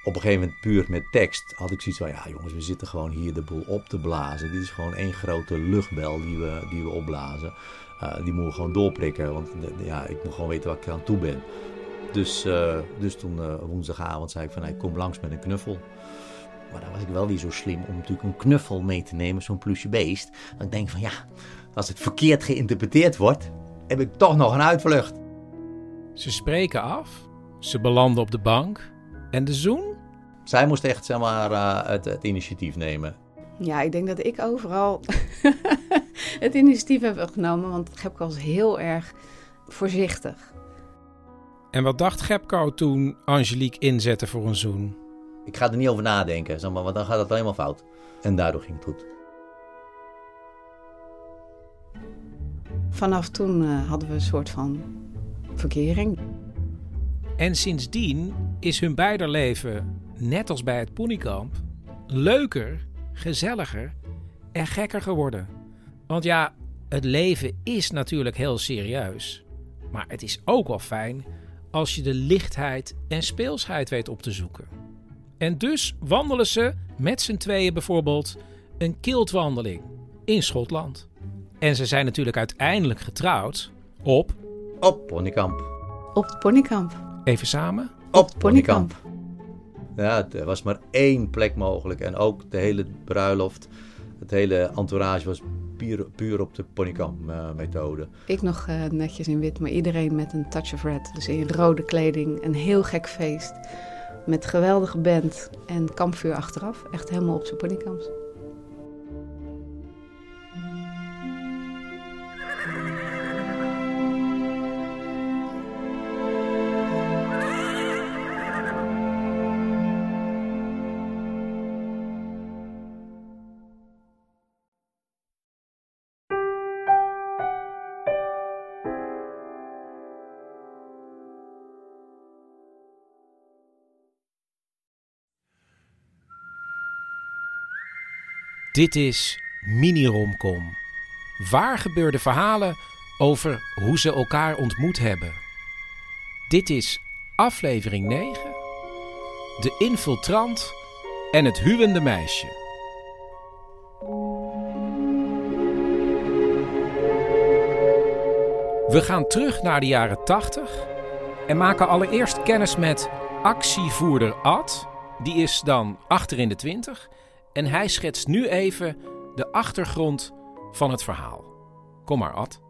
Op een gegeven moment, puur met tekst, had ik zoiets van: ja, jongens, we zitten gewoon hier de boel op te blazen. Dit is gewoon één grote luchtbel die we, die we opblazen. Uh, die moeten we gewoon doorprikken, want ja, ik moet gewoon weten waar ik aan toe ben. Dus, uh, dus toen uh, woensdagavond zei ik van, ik kom langs met een knuffel. Maar dan was ik wel weer zo slim om natuurlijk een knuffel mee te nemen, zo'n plusje beest. Dan ik denk van, ja, als het verkeerd geïnterpreteerd wordt, heb ik toch nog een uitvlucht. Ze spreken af, ze belanden op de bank en de zoen? Zij moest echt, zeg maar, uh, het, het initiatief nemen. Ja, ik denk dat ik overal het initiatief heb genomen, want ik heb was heel erg voorzichtig. En wat dacht Gepco toen Angelique inzette voor een zoen? Ik ga er niet over nadenken, zeg maar, want dan gaat het helemaal fout. En daardoor ging het goed. Vanaf toen uh, hadden we een soort van verkering. En sindsdien is hun beider leven, net als bij het ponykamp, leuker, gezelliger en gekker geworden. Want ja, het leven is natuurlijk heel serieus. Maar het is ook wel fijn als je de lichtheid en speelsheid weet op te zoeken. En dus wandelen ze met z'n tweeën bijvoorbeeld een kiltwandeling in Schotland. En ze zijn natuurlijk uiteindelijk getrouwd op... Op Ponykamp. Op het ponykamp. Even samen? Op Ponykamp. Ja, er was maar één plek mogelijk. En ook de hele bruiloft, het hele entourage was puur, op de Ponykamp-methode. Ik nog eh, netjes in wit, maar iedereen met een touch of red. Dus in rode kleding, een heel gek feest. Met geweldige band en kampvuur achteraf. Echt helemaal op zijn ponykamps. Dit is Mini-Romcom. Waar gebeurde verhalen over hoe ze elkaar ontmoet hebben. Dit is aflevering 9. De infiltrant en het huwende meisje. We gaan terug naar de jaren 80 en maken allereerst kennis met actievoerder Ad. Die is dan achter in de 20 en hij schetst nu even de achtergrond van het verhaal. Kom maar, Ad.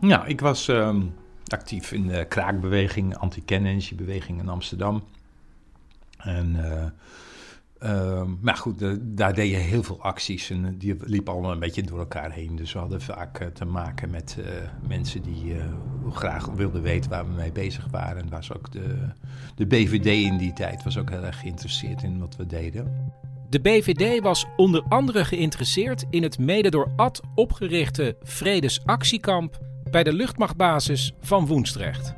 Nou, ik was ehm, actief in de kraakbeweging, anti-kernenergiebeweging in Amsterdam. En, eh, ehm, maar goed, daar deed je heel veel acties en eh, die liepen allemaal een beetje door elkaar heen. Dus we hadden vaak eh, te maken met mensen die graag wilden weten waar we mee bezig waren. En was ook de, de BVD in die tijd was ook heel erg geïnteresseerd in wat we deden. De BVD was onder andere geïnteresseerd in het mede door Ad opgerichte Vredesactiekamp bij de luchtmachtbasis van Woensdrecht.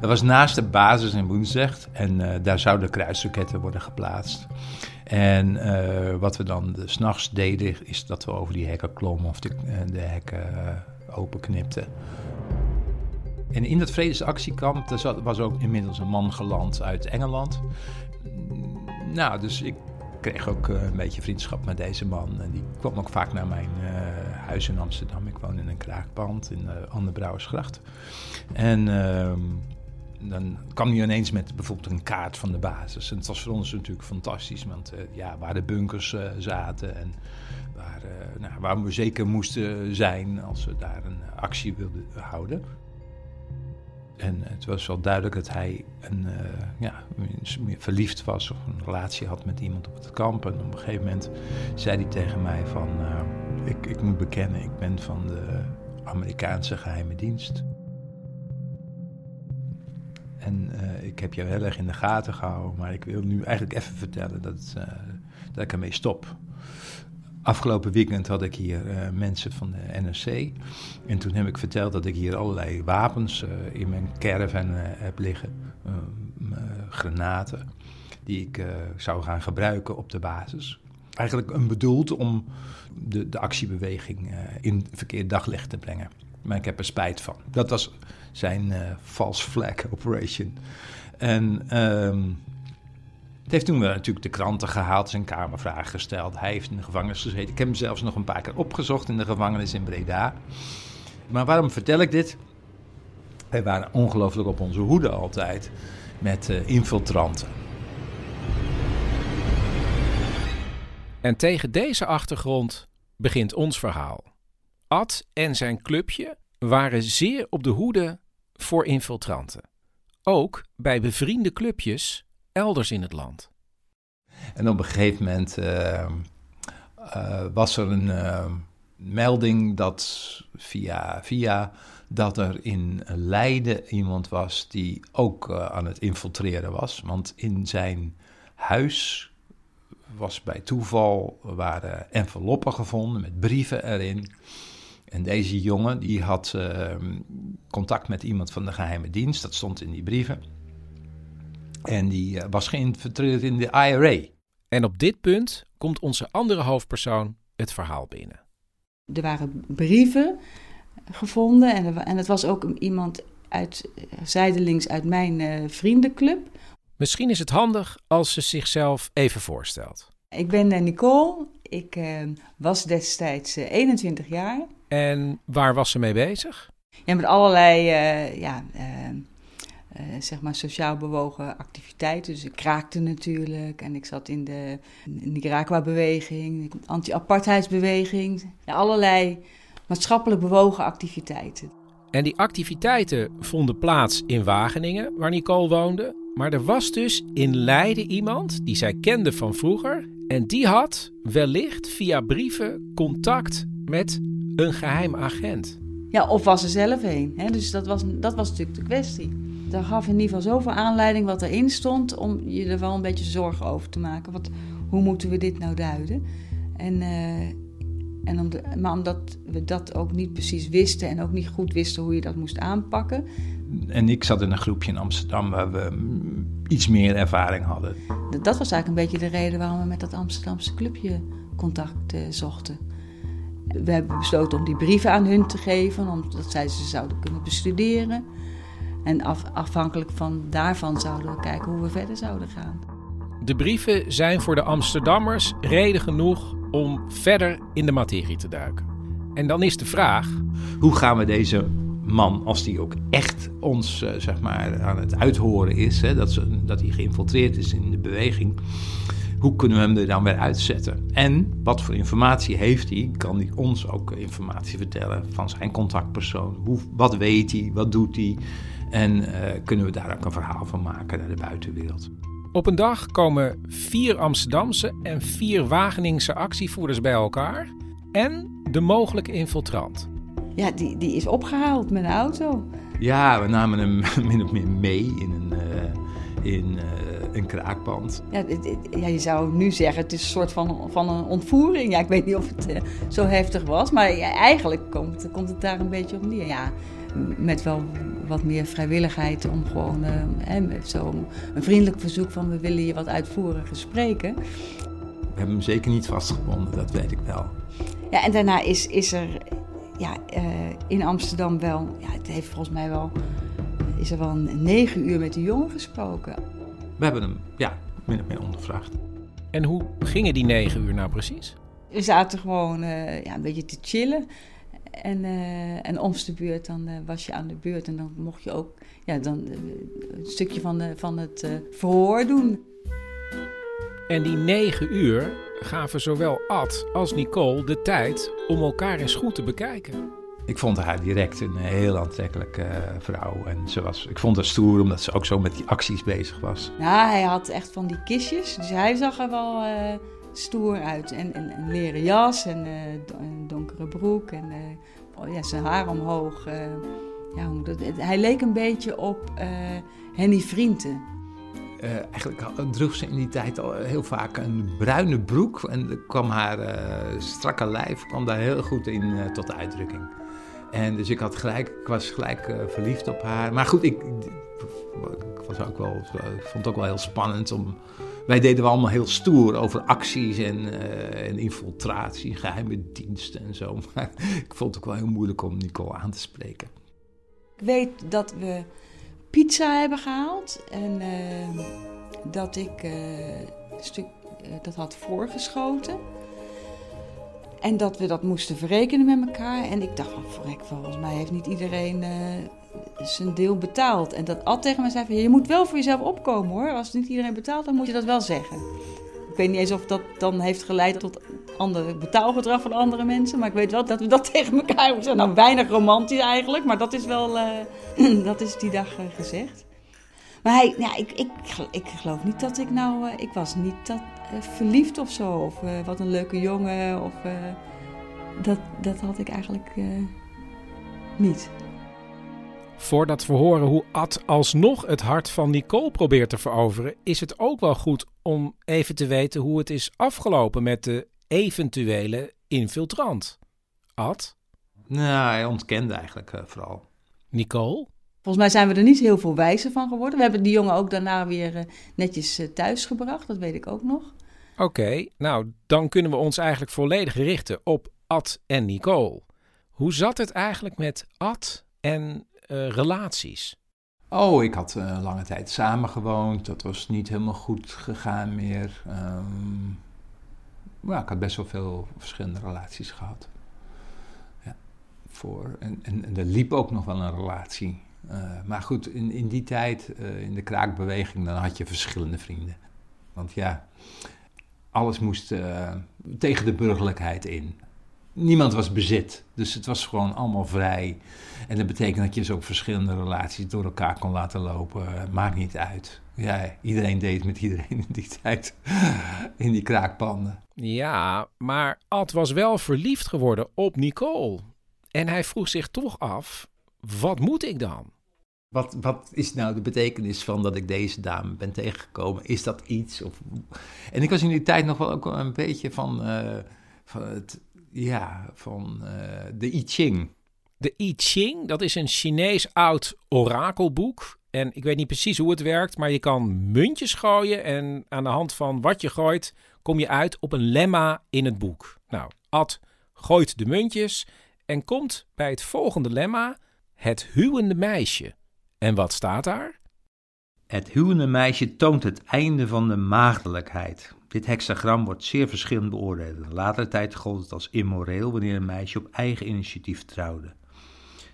Dat was naast de basis in Woensdrecht en eh, daar zouden kruisraketten worden geplaatst. En eh, wat we dan s s'nachts deden, is dat we over die hekken klommen of de, eh, de hekken openknipten. En in dat vredesactiekamp was ook inmiddels een man geland uit Engeland. Nou, dus ik kreeg ook uh, een beetje vriendschap met deze man. En die kwam ook vaak naar mijn uh, huis in Amsterdam. Ik woon in een kraakpand in uh, Anne Brouwersgracht. En ehm, dan kwam hij ineens met bijvoorbeeld een kaart van de basis. En het was voor ons natuurlijk fantastisch, want ja, waar de bunkers zaten en waar, nou, waar we zeker moesten zijn als we daar een actie wilden houden. En het was wel duidelijk dat hij een, uh, ja, verliefd was of een relatie had met iemand op het kamp. En op een gegeven moment zei hij tegen mij van, uh, ik, ik moet bekennen, ik ben van de Amerikaanse geheime dienst. En uh, ik heb jou heel erg in de gaten gehouden, maar ik wil nu eigenlijk even vertellen dat, dat ik ermee stop. Afgelopen weekend had ik hier uh, mensen van de NRC. En toen heb ik verteld dat ik hier allerlei wapens uh, in mijn caravan uh, heb liggen. granaten. Die ik zou gaan gebruiken op de basis. Eigenlijk een bedoeld om de, de actiebeweging in verkeerd daglicht te brengen. Maar ik heb er spijt van. Dat was zijn false flag operation. En... Het heeft toen natuurlijk de kranten gehaald, zijn kamervragen gesteld. Hij heeft in de gevangenis gezeten. Ik heb hem zelfs nog een paar keer opgezocht in de gevangenis in Breda. Maar waarom vertel ik dit? Wij waren ongelooflijk op onze hoede altijd met uh, infiltranten. En tegen deze achtergrond begint ons verhaal. Ad en zijn clubje waren zeer op de hoede voor infiltranten. Ook bij bevriende clubjes elders in het land. En op een gegeven moment uh, uh, was er een uh, melding dat via, via dat er in Leiden iemand was die ook aan het infiltreren was. Want in zijn huis was bij toeval waren enveloppen gevonden met brieven erin. En deze jongen die had ehm, contact met iemand van de geheime dienst, dat stond in die brieven. En die was geïnfiltreerd in de IRA. En op dit punt komt onze andere hoofdpersoon het verhaal binnen. Er waren brieven gevonden en, er, en het was ook iemand uit, zijdelings uit mijn uh, vriendenclub. Misschien is het handig als ze zichzelf even voorstelt. Ik ben Nicole, ik uh, was destijds 21 jaar. En waar was ze mee bezig? Ja, met allerlei ja, zeg maar sociaal bewogen activiteiten. Dus ik kraakte natuurlijk en ik zat in de Nicaragua-beweging, anti-apartheidsbeweging. Ja, allerlei maatschappelijk bewogen activiteiten. En die activiteiten vonden plaats in Wageningen, waar Nicole woonde. Maar er was dus in Leiden iemand die zij kende van vroeger. En die had wellicht via brieven contact met een geheim agent. Ja, of was er zelf een. Hè? Dus dat was, dat was natuurlijk de kwestie. Dat gaf in ieder geval zoveel aanleiding wat erin stond... om je er wel een beetje zorgen over te maken. Wat, hoe moeten we dit nou duiden? En, uh, en om maar omdat we dat ook niet precies wisten... en ook niet goed wisten hoe je dat moest aanpakken... En ik zat in een groepje in Amsterdam waar we iets meer ervaring hadden. Dat was eigenlijk een beetje de reden waarom we met dat Amsterdamse clubje contact uh, zochten we hebben besloten om die brieven aan hun te geven, omdat zij ze zouden kunnen bestuderen. En af, afhankelijk van daarvan zouden we kijken hoe we verder zouden gaan. De brieven zijn voor de Amsterdammers reden genoeg om verder in de materie te duiken. En dan is de vraag: hoe gaan we deze man, als die ook echt ons uh, zeg maar, aan het uithoren is, hè, dat, ze, dat hij geïnfiltreerd is in de beweging, hoe kunnen we hem er dan weer uitzetten? En wat voor informatie heeft hij? Kan hij ons ook informatie vertellen van zijn contactpersoon? Hoe, wat weet hij? Wat doet hij? En uh, kunnen we daar ook een verhaal van maken naar de buitenwereld? Op een dag komen vier Amsterdamse en vier Wageningse actievoerders bij elkaar en de mogelijke infiltrant. Ja, die, die is opgehaald met een auto. Ja, we namen hem min of meer mee in een, uh, in, uh, een kraakpand. Ja, ja, je zou nu zeggen, het is een soort van, van een ontvoering. Ja, ik weet niet of het uh, zo heftig was, maar ja, eigenlijk komt, komt het daar een beetje op neer. Ja, met wel wat meer vrijwilligheid om gewoon uh, met zo een vriendelijk verzoek van we willen je wat uitvoeriger spreken. We hebben hem zeker niet vastgebonden, dat weet ik wel. Ja, en daarna is, is er ja, uh, in Amsterdam wel, ja, het heeft volgens mij wel, is er wel een negen uur met die jongen gesproken. We hebben hem, ja, min of meer ondervraagd. En hoe gingen die negen uur nou precies? We zaten gewoon uh, ja, een beetje te chillen. En, uh, en de beurt, dan uh, was je aan de beurt. En dan mocht je ook ja, dan, een stukje van, de, van het verhoor doen. En die negen uur gaven zowel Ad als Nicole de tijd om elkaar eens goed te bekijken. Ik vond haar direct een heel aantrekkelijke uh, vrouw. En ze was, ik vond haar stoer omdat ze ook zo met die acties bezig was. Ja, hij had echt van die kistjes. Dus hij zag er wel uh, stoer uit. En, en, een leren jas en uh, een donkere broek. En oh ja, zijn haar omhoog. ja, hij leek een beetje op Henny Vrienden. Eigenlijk droeg ze in die tijd al heel vaak een bruine broek. En kwam haar strakke lijf kwam daar heel goed in uh, tot uitdrukking. En dus ik, had gelijk, ik was gelijk verliefd op haar. Maar goed, ik, ik, was ook wel, ik vond het ook wel heel spannend om... Wij deden we allemaal heel stoer over acties en, en infiltratie, geheime diensten en zo. Maar ik vond het ook wel heel moeilijk om Nicole aan te spreken. Ik weet dat we pizza hebben gehaald. En uh, dat ik uh, een stuk uh, dat had voorgeschoten. En dat we dat moesten verrekenen met elkaar. En ik dacht van, verrek, volgens mij heeft niet iedereen zijn deel betaald. En dat Ad tegen me zei van, je moet wel voor jezelf opkomen hoor. Als niet iedereen betaalt, dan moet je dat wel zeggen. Ik weet niet eens of dat dan heeft geleid tot ander betaalgedrag van andere mensen. Maar ik weet wel dat we dat tegen elkaar hebben. Nou, weinig romantisch eigenlijk, maar dat is wel, uh, dat is die dag uh, gezegd. Maar hij, ja, ik, ik, ik geloof niet dat ik nou, uh, ik was niet dat, verliefd of zo. Of wat een leuke jongen. Of, dat, dat had ik eigenlijk niet. Voordat we horen hoe Ad alsnog het hart van Nicole probeert te veroveren, is het ook wel goed om even te weten hoe het is afgelopen met de eventuele infiltrant. Ad? Nou, hij ontkende eigenlijk uh, vooral. Nicole? Volgens mij zijn we er niet heel veel wijzer van geworden. We hebben die jongen ook daarna weer uh, netjes uh, thuis gebracht, dat weet ik ook nog. Oké, nou dan kunnen we ons eigenlijk volledig richten op Ad en Nicole. Hoe zat het eigenlijk met Ad en uh, relaties? Oh, ik had uh, lange tijd samengewoond. Dat was niet helemaal goed gegaan meer. Um, ja, ik had best wel veel verschillende relaties gehad. Ja, voor, en, en, er liep ook nog wel een relatie. Uh, maar goed, in, in die tijd, in de kraakbeweging, dan had je verschillende vrienden. Want ja, alles moest tegen de burgerlijkheid in niemand was bezit. Dus het was gewoon allemaal vrij. En dat betekent dat je dus ook verschillende relaties door elkaar kon laten lopen. Maakt niet uit. Ja, iedereen deed met iedereen in die tijd. In die kraakpanden. Ja, maar Ad was wel verliefd geworden op Nicole. En hij vroeg zich toch af: wat moet ik dan? Wat, wat is nou de betekenis van dat ik deze dame ben tegengekomen? Is dat iets? Of... En ik was in die tijd nog wel ook een beetje van, uh, van het ja, van uh, de I Ching. De I Ching, dat is een Chinees oud orakelboek. En ik weet niet precies hoe het werkt, maar je kan muntjes gooien. En aan de hand van wat je gooit, kom je uit op een lemma in het boek. Nou, Ad gooit de muntjes en komt bij het volgende lemma: het huwende meisje. En wat staat daar? Het huwende meisje toont het einde van de maagdelijkheid. Dit hexagram wordt zeer verschillend beoordeeld. In latere tijd gold het als immoreel wanneer een meisje op eigen initiatief trouwde.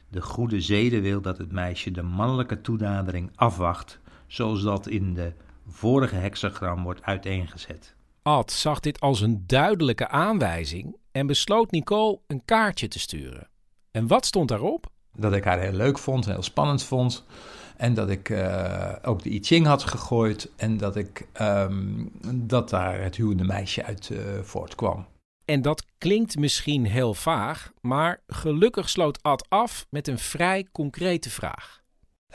De goede zede wil dat het meisje de mannelijke toenadering afwacht, zoals dat in de vorige hexagram wordt uiteengezet. Ad zag dit als een duidelijke aanwijzing en besloot Nicole een kaartje te sturen. En wat stond daarop? Dat ik haar heel leuk vond, heel spannend vond. En dat ik uh, ook de I Ching had gegooid en dat, ik, um, dat daar het huwende meisje uit uh, voortkwam. En dat klinkt misschien heel vaag, maar gelukkig sloot Ad af met een vrij concrete vraag.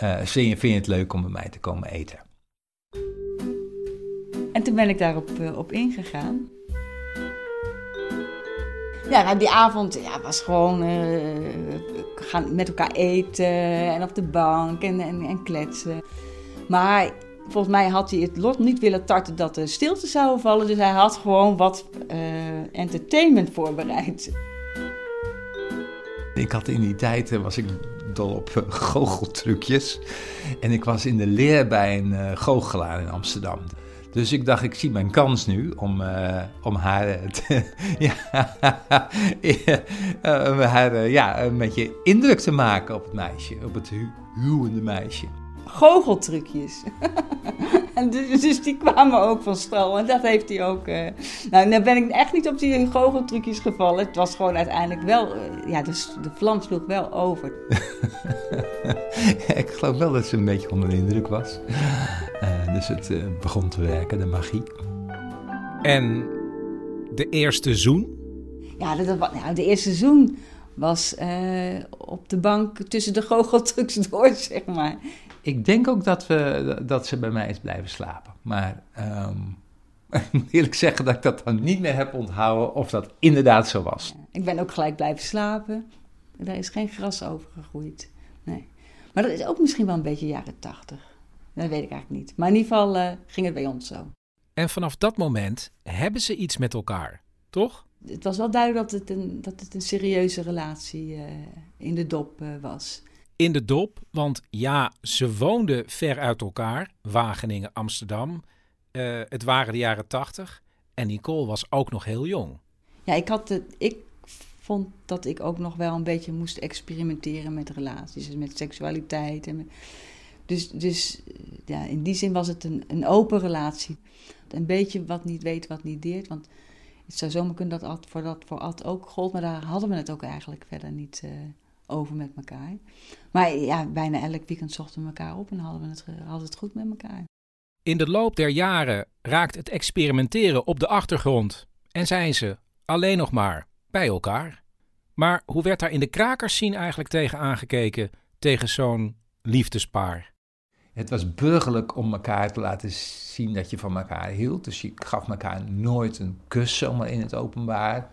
Uh, vind, je, vind je het leuk om bij mij te komen eten? En toen ben ik daarop op ingegaan. Ja, nou, die avond ja, was gewoon uh, gaan met elkaar eten en op de bank en, en, en, kletsen. Maar volgens mij had hij het lot niet willen tarten dat de stilte zou vallen. Dus hij had gewoon wat uh, entertainment voorbereid. Ik had in die tijd, was ik dol op goocheltrucjes. En ik was in de leer bij een goochelaar in Amsterdam. Dus ik dacht, ik zie mijn kans nu om, uh, om haar, te, ja, uh, haar ja, een beetje indruk te maken op het meisje, op het hu huwende meisje. Goocheltrucjes. en dus, dus, die kwamen ook van stal. En dat heeft hij ook. Uh, nou, dan ben ik echt niet op die goocheltrucjes gevallen. Het was gewoon uiteindelijk wel. Uh, ja, dus de vlam sloeg wel over. ik geloof wel dat ze een beetje onder de indruk was. Uh, dus het begon te werken, de magie. En de eerste zoen? Ja, nou, de eerste zoen was op de bank tussen de goocheltrucs door, zeg maar. Ik denk ook dat, we, dat ze bij mij is blijven slapen. Maar um, ik moet eerlijk zeggen dat ik dat dan niet meer heb onthouden of dat inderdaad zo was. Ik ben ook gelijk blijven slapen. Daar is geen gras over gegroeid. Nee. Maar dat is ook misschien wel een beetje jaren tachtig. Dat weet ik eigenlijk niet. Maar in ieder geval uh, ging het bij ons zo. En vanaf dat moment hebben ze iets met elkaar, toch? Het was wel duidelijk dat het een, dat het een serieuze relatie uh, in de dop uh, was in de dop. Want ja, ze woonden ver uit elkaar. Wageningen, Amsterdam. Uh, het waren de jaren tachtig. En Nicole was ook nog heel jong. Ja, ik, had ik vond dat ik ook nog wel een beetje moest experimenteren met relaties. Met seksualiteit. En met, dus dus ja, in die zin was het een, een open relatie. Een beetje wat niet weet, wat niet deert. Want het zou zomaar kunnen dat voor dat voor Ad ook gold. Maar daar hadden we het ook eigenlijk verder niet... Uh, over met elkaar. Maar ja, bijna elk weekend zochten we elkaar op en hadden we het, hadden het goed met elkaar. In de loop der jaren raakt het experimenteren op de achtergrond en zijn ze alleen nog maar bij elkaar. Maar hoe werd daar in de krakersscene eigenlijk tegen aangekeken, tegen zo'n liefdespaar? Het was burgerlijk om elkaar te laten zien dat je van elkaar hield. Dus je gaf elkaar nooit een kus zomaar in het openbaar.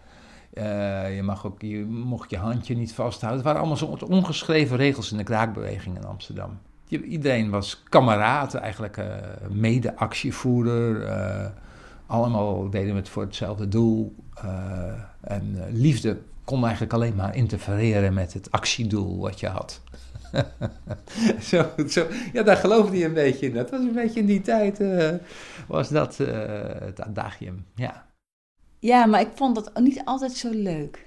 Uh, je, mag ook, je mocht je handje niet vasthouden. Het waren allemaal zo'n ongeschreven regels in de kraakbeweging in Amsterdam. Je, iedereen was kameraad, eigenlijk uh, mede-actievoerder. Uh, allemaal deden we het voor hetzelfde doel. Eh, en eh, liefde kon eigenlijk alleen maar interfereren met het actiedoel wat je had. zo, zo, ja, daar geloofde hij een beetje in. Dat was een beetje in die tijd, was dat het adagium, ja. Ja, maar ik vond dat niet altijd zo leuk.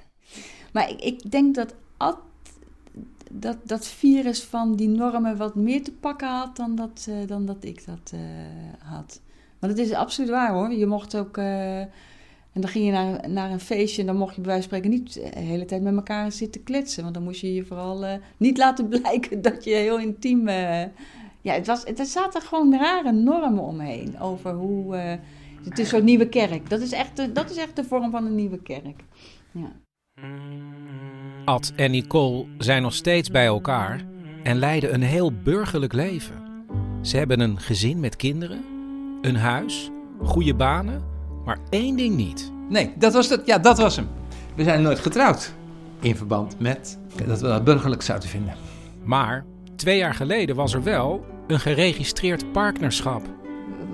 Maar ik, ik denk dat dat dat virus van die normen wat meer te pakken had dan dat, dan dat ik dat had. Want het is absoluut waar hoor. Je mocht ook. Uh, en dan ging je naar, naar een feestje en dan mocht je bij wijze van spreken niet de hele tijd met elkaar zitten kletsen. Want dan moest je je vooral niet laten blijken dat je heel intiem. Ja, het was, er zaten gewoon rare normen omheen over hoe. Het is zo'n nieuwe kerk. Dat is, echt de, dat is echt de vorm van een nieuwe kerk. Ja. Ad en Nicole zijn nog steeds bij elkaar en leiden een heel burgerlijk leven. Ze hebben een gezin met kinderen een huis, goede banen, maar één ding niet. Nee, dat was, het, ja, dat was hem. We zijn nooit getrouwd. In verband met dat we dat burgerlijk zouden vinden. Maar twee jaar geleden was er wel een geregistreerd partnerschap.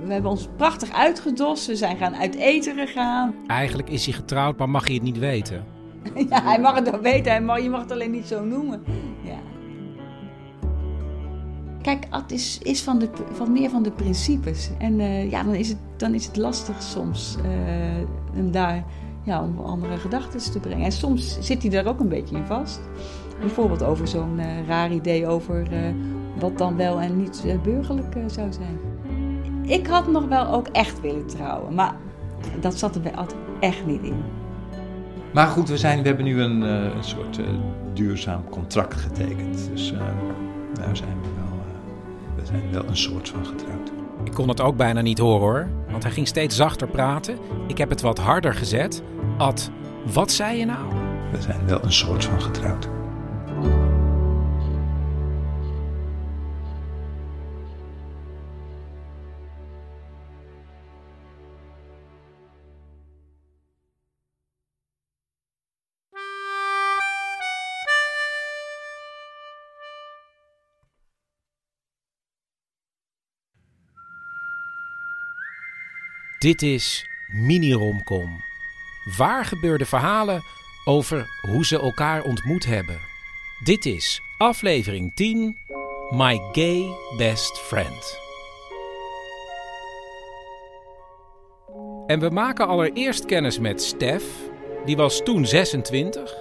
We hebben ons prachtig uitgedost. We zijn gaan uit eten gegaan. Eigenlijk is hij getrouwd, maar mag hij het niet weten. ja, hij mag het wel weten. Hij mag, je mag het alleen niet zo noemen. Ja. Kijk, Ad is, is van, de, van meer van de principes. En uh, ja, dan is, het, dan is het lastig soms uh, hem daar ja, om andere gedachten te brengen. En soms zit hij daar ook een beetje in vast. Bijvoorbeeld over zo'n uh, raar idee over wat dan wel en niet burgerlijk zou zijn. Ik had nog wel ook echt willen trouwen, maar dat zat er bij Ad echt niet in. Maar goed, we, zijn, we hebben nu een, een soort duurzaam contract getekend. Dus daar zijn we we zijn wel een soort van getrouwd. Ik kon het ook bijna niet horen hoor, want hij ging steeds zachter praten. Ik heb het wat harder gezet. Ad, wat zei je nou? We zijn wel een soort van getrouwd. Dit is Mini-Romcom. Waar gebeurde verhalen over hoe ze elkaar ontmoet hebben. Dit is aflevering 10, My Gay Best Friend. En we maken allereerst kennis met Stef. Die was toen 26.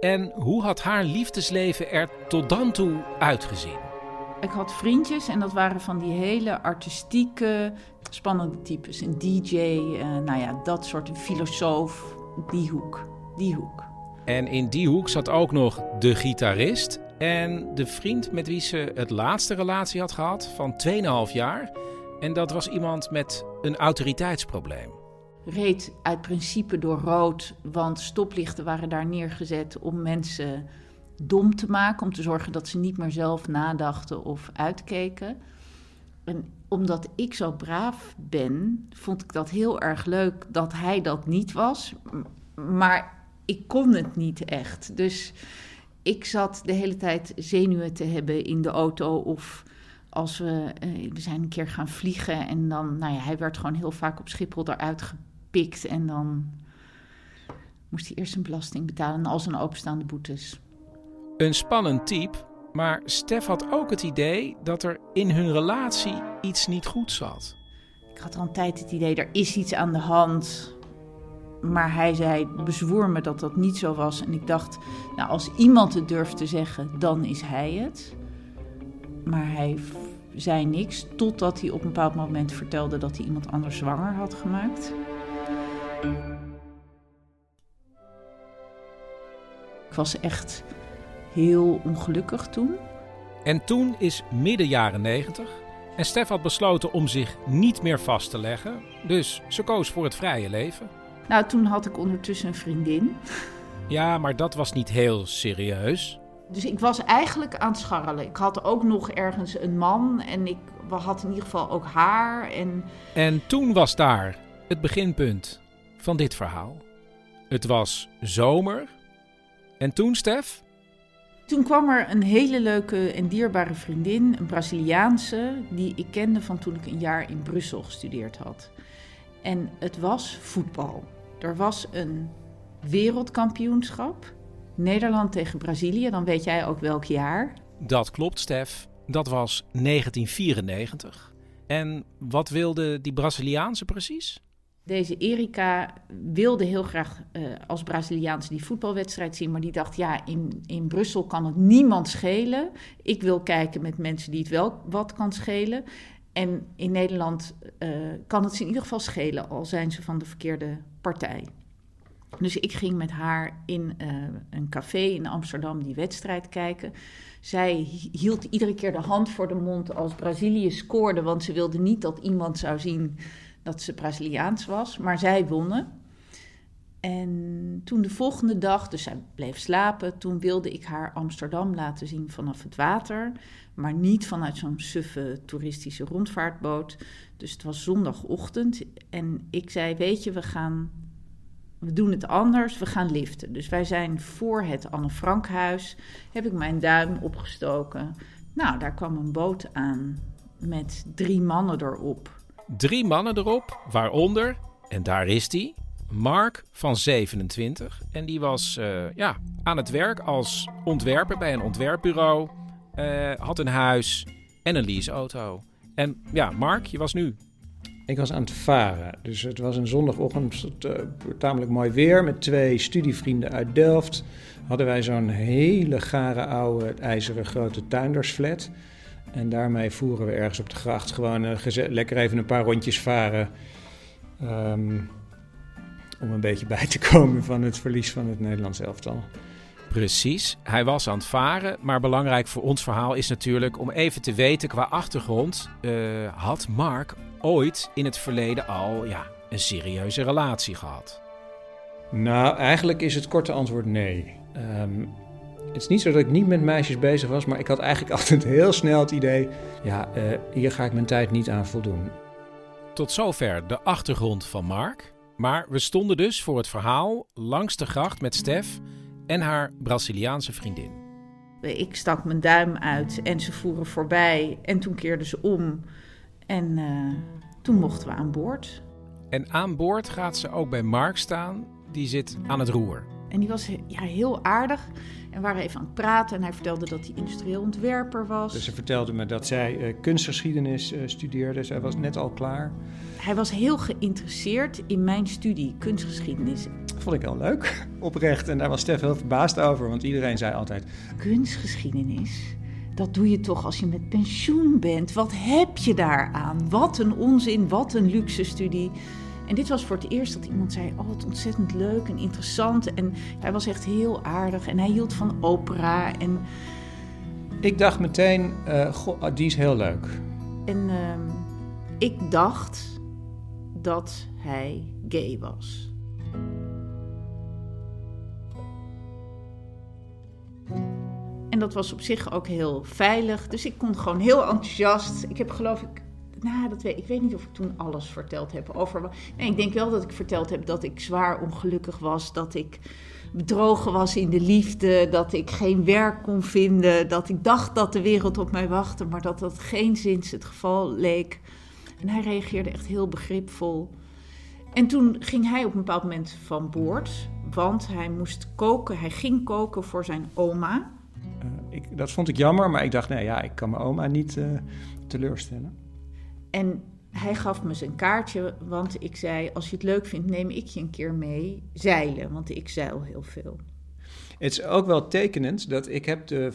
En hoe had haar liefdesleven er tot dan toe uitgezien? Ik had vriendjes en dat waren van die hele artistieke, spannende types. Een DJ, eh, nou ja, dat soort, een filosoof, die hoek, die hoek. En in die hoek zat ook nog de gitarist en de vriend met wie ze het laatste relatie had gehad van 2,5 jaar. En dat was iemand met een autoriteitsprobleem. Reed uit principe door rood, want stoplichten waren daar neergezet om mensen dom te maken, om te zorgen dat ze niet meer zelf nadachten of uitkeken. En omdat ik zo braaf ben, vond ik dat heel erg leuk dat hij dat niet was. Maar ik kon het niet echt. Dus ik zat de hele tijd zenuwen te hebben in de auto of als we, uh, we zijn een keer gaan vliegen en dan, nou ja, hij werd gewoon heel vaak op Schiphol eruit gepikt en dan moest hij eerst een belasting betalen en al zijn openstaande boetes. Een spannend type, maar Stef had ook het idee dat er in hun relatie iets niet goed zat. Ik had al een tijd het idee, er is iets aan de hand. Maar hij zei, bezwoer me dat dat niet zo was. En ik dacht, nou als iemand het durft te zeggen, dan is hij het. Maar hij zei niks, totdat hij op een bepaald moment vertelde dat hij iemand anders zwanger had gemaakt. Ik was echt heel ongelukkig toen. En toen is midden jaren 90 en Stef had besloten om zich niet meer vast te leggen. Dus ze koos voor het vrije leven. Nou, toen had ik ondertussen een vriendin. Ja, maar dat was niet heel serieus. Dus ik was eigenlijk aan het scharrelen. Ik had ook nog ergens een man en ik had in ieder geval ook haar. En, en toen was daar het beginpunt van dit verhaal. Het was zomer. En toen, Stef? Toen kwam er een hele leuke en dierbare vriendin, een Braziliaanse, die ik kende van toen ik een jaar in Brussel gestudeerd had. En het was voetbal. Er was een wereldkampioenschap. Nederland tegen Brazilië, dan weet jij ook welk jaar. Dat klopt, Stef. Dat was 1994. En wat wilde die Braziliaanse precies? Deze Erika wilde heel graag uh, als Braziliaanse die voetbalwedstrijd zien, maar die dacht, ja, in, in Brussel kan het niemand schelen. Ik wil kijken met mensen die het wel wat kan schelen. En in Nederland uh, kan het ze in ieder geval schelen, al zijn ze van de verkeerde partij. Dus ik ging met haar in uh, een café in Amsterdam die wedstrijd kijken. Zij hield iedere keer de hand voor de mond als Brazilië scoorde, want ze wilde niet dat iemand zou zien dat ze Braziliaans was. Maar zij wonnen. En toen de volgende dag, dus zij bleef slapen, toen wilde ik haar Amsterdam laten zien vanaf het water. Maar niet vanuit zo'n suffe toeristische rondvaartboot. Dus het was zondagochtend. En ik zei: Weet je, we gaan we doen het anders, we gaan liften. Dus wij zijn voor het Anne Frankhuis, heb ik mijn duim opgestoken. Nou, daar kwam een boot aan met drie mannen erop. Drie mannen erop, waaronder, en daar is hij, Mark van 27. En die was uh, ja, aan het werk als ontwerper bij een ontwerpbureau. Uh, had een huis en een leaseauto. En ja, Mark, je was nu ik was aan het varen. Dus het was een zondagochtend, uh, tamelijk mooi weer. Met twee studievrienden uit Delft hadden wij zo'n hele gare oude ijzeren grote tuindersflat. En daarmee voeren we ergens op de gracht gewoon uh, lekker even een paar rondjes varen. Um, om een beetje bij te komen van het verlies van het Nederlands elftal. Precies, hij was aan het varen. Maar belangrijk voor ons verhaal is natuurlijk om even te weten qua achtergrond. Uh, had Mark ooit in het verleden al ja, een serieuze relatie gehad? Nou, eigenlijk is het korte antwoord nee. Um, het is niet zo dat ik niet met meisjes bezig was, maar ik had eigenlijk altijd heel snel het idee: ja, uh, hier ga ik mijn tijd niet aan voldoen. Tot zover de achtergrond van Mark. Maar we stonden dus voor het verhaal langs de gracht met Stef en haar Braziliaanse vriendin. Ik stak mijn duim uit en ze voeren voorbij en toen keerden ze om en uh, toen mochten we aan boord. En aan boord gaat ze ook bij Mark staan, die zit aan het roer. En die was ja, heel aardig. En waren even aan het praten. En hij vertelde dat hij industrieel ontwerper was. Dus ze vertelde me dat zij uh, kunstgeschiedenis uh, studeerde. Zij was net al klaar. Hij was heel geïnteresseerd in mijn studie, kunstgeschiedenis. Vond ik heel leuk, oprecht. En daar was Stef heel verbaasd over. Want iedereen zei altijd... Kunstgeschiedenis? Dat doe je toch als je met pensioen bent. Wat heb je daaraan? Wat een onzin, wat een luxe studie. En dit was voor het eerst dat iemand zei: Oh, wat ontzettend leuk en interessant. En hij was echt heel aardig en hij hield van opera. En... Ik dacht meteen: uh, goh, die is heel leuk. En uh, ik dacht dat hij gay was. En dat was op zich ook heel veilig. Dus ik kon gewoon heel enthousiast. Ik heb geloof ik. Nou, dat weet, ik weet niet of ik toen alles verteld heb over. Nee, ik denk wel dat ik verteld heb dat ik zwaar ongelukkig was. Dat ik bedrogen was in de liefde. Dat ik geen werk kon vinden. Dat ik dacht dat de wereld op mij wachtte. Maar dat dat geen zins het geval leek. En hij reageerde echt heel begripvol. En toen ging hij op een bepaald moment van boord. Want hij moest koken. Hij ging koken voor zijn oma. Uh, ik, dat vond ik jammer, maar ik dacht, nee, ja, ik kan mijn oma niet uh, teleurstellen. En hij gaf me zijn kaartje, want ik zei: Als je het leuk vindt, neem ik je een keer mee zeilen, want ik zeil heel veel. Het is ook wel tekenend dat ik heb de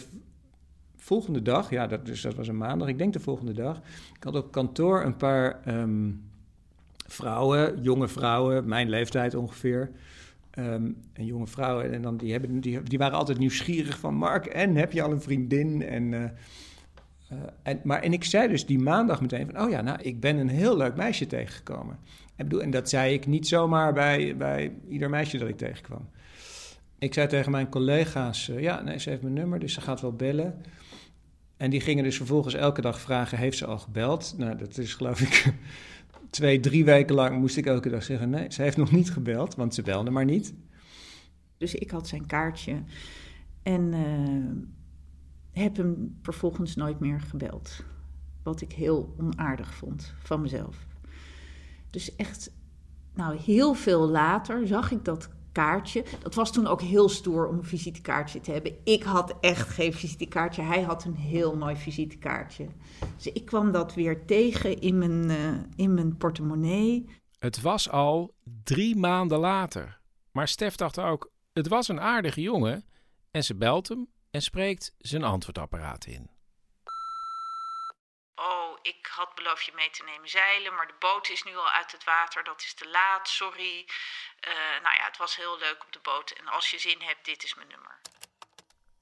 volgende dag, ja, dat, dus dat was een maandag, ik denk de volgende dag, ik had op kantoor een paar um, vrouwen, jonge vrouwen, mijn leeftijd ongeveer. Um, en jonge vrouwen, en dan, die, hebben, die, waren altijd nieuwsgierig van... Mark, en heb je al een vriendin? En, uh, uh, en, maar, en ik zei dus die maandag meteen van... oh ja, nou, ik ben een heel leuk meisje tegengekomen. En, bedoel, en dat zei ik niet zomaar bij, bij ieder meisje dat ik tegenkwam. Ik zei tegen mijn collega's... Uh, ja, nee, ze heeft mijn nummer, dus ze gaat wel bellen. En die gingen dus vervolgens elke dag vragen... heeft ze al gebeld? Nou, dat is geloof ik twee, drie weken lang moest ik elke dag zeggen: nee, ze heeft nog niet gebeld, want ze belde maar niet. Dus ik had zijn kaartje en uh, heb hem vervolgens nooit meer gebeld. Wat ik heel onaardig vond van mezelf. Dus echt nou, heel veel later zag ik dat kaartje. Dat was toen ook heel stoer om een visitekaartje te hebben. Ik had echt geen visitekaartje. Hij had een heel mooi visitekaartje. Dus ik kwam dat weer tegen in mijn, uh, in mijn portemonnee. Het was al drie maanden later. Maar Stef dacht ook, het was een aardige jongen. En ze belt hem en spreekt zijn antwoordapparaat in. Oh, ik had beloofd je mee te nemen zeilen, maar de boot is nu al uit het water. Dat is te laat, sorry. Uh, nou ja, het was heel leuk op de boot. En als je zin hebt, dit is mijn nummer.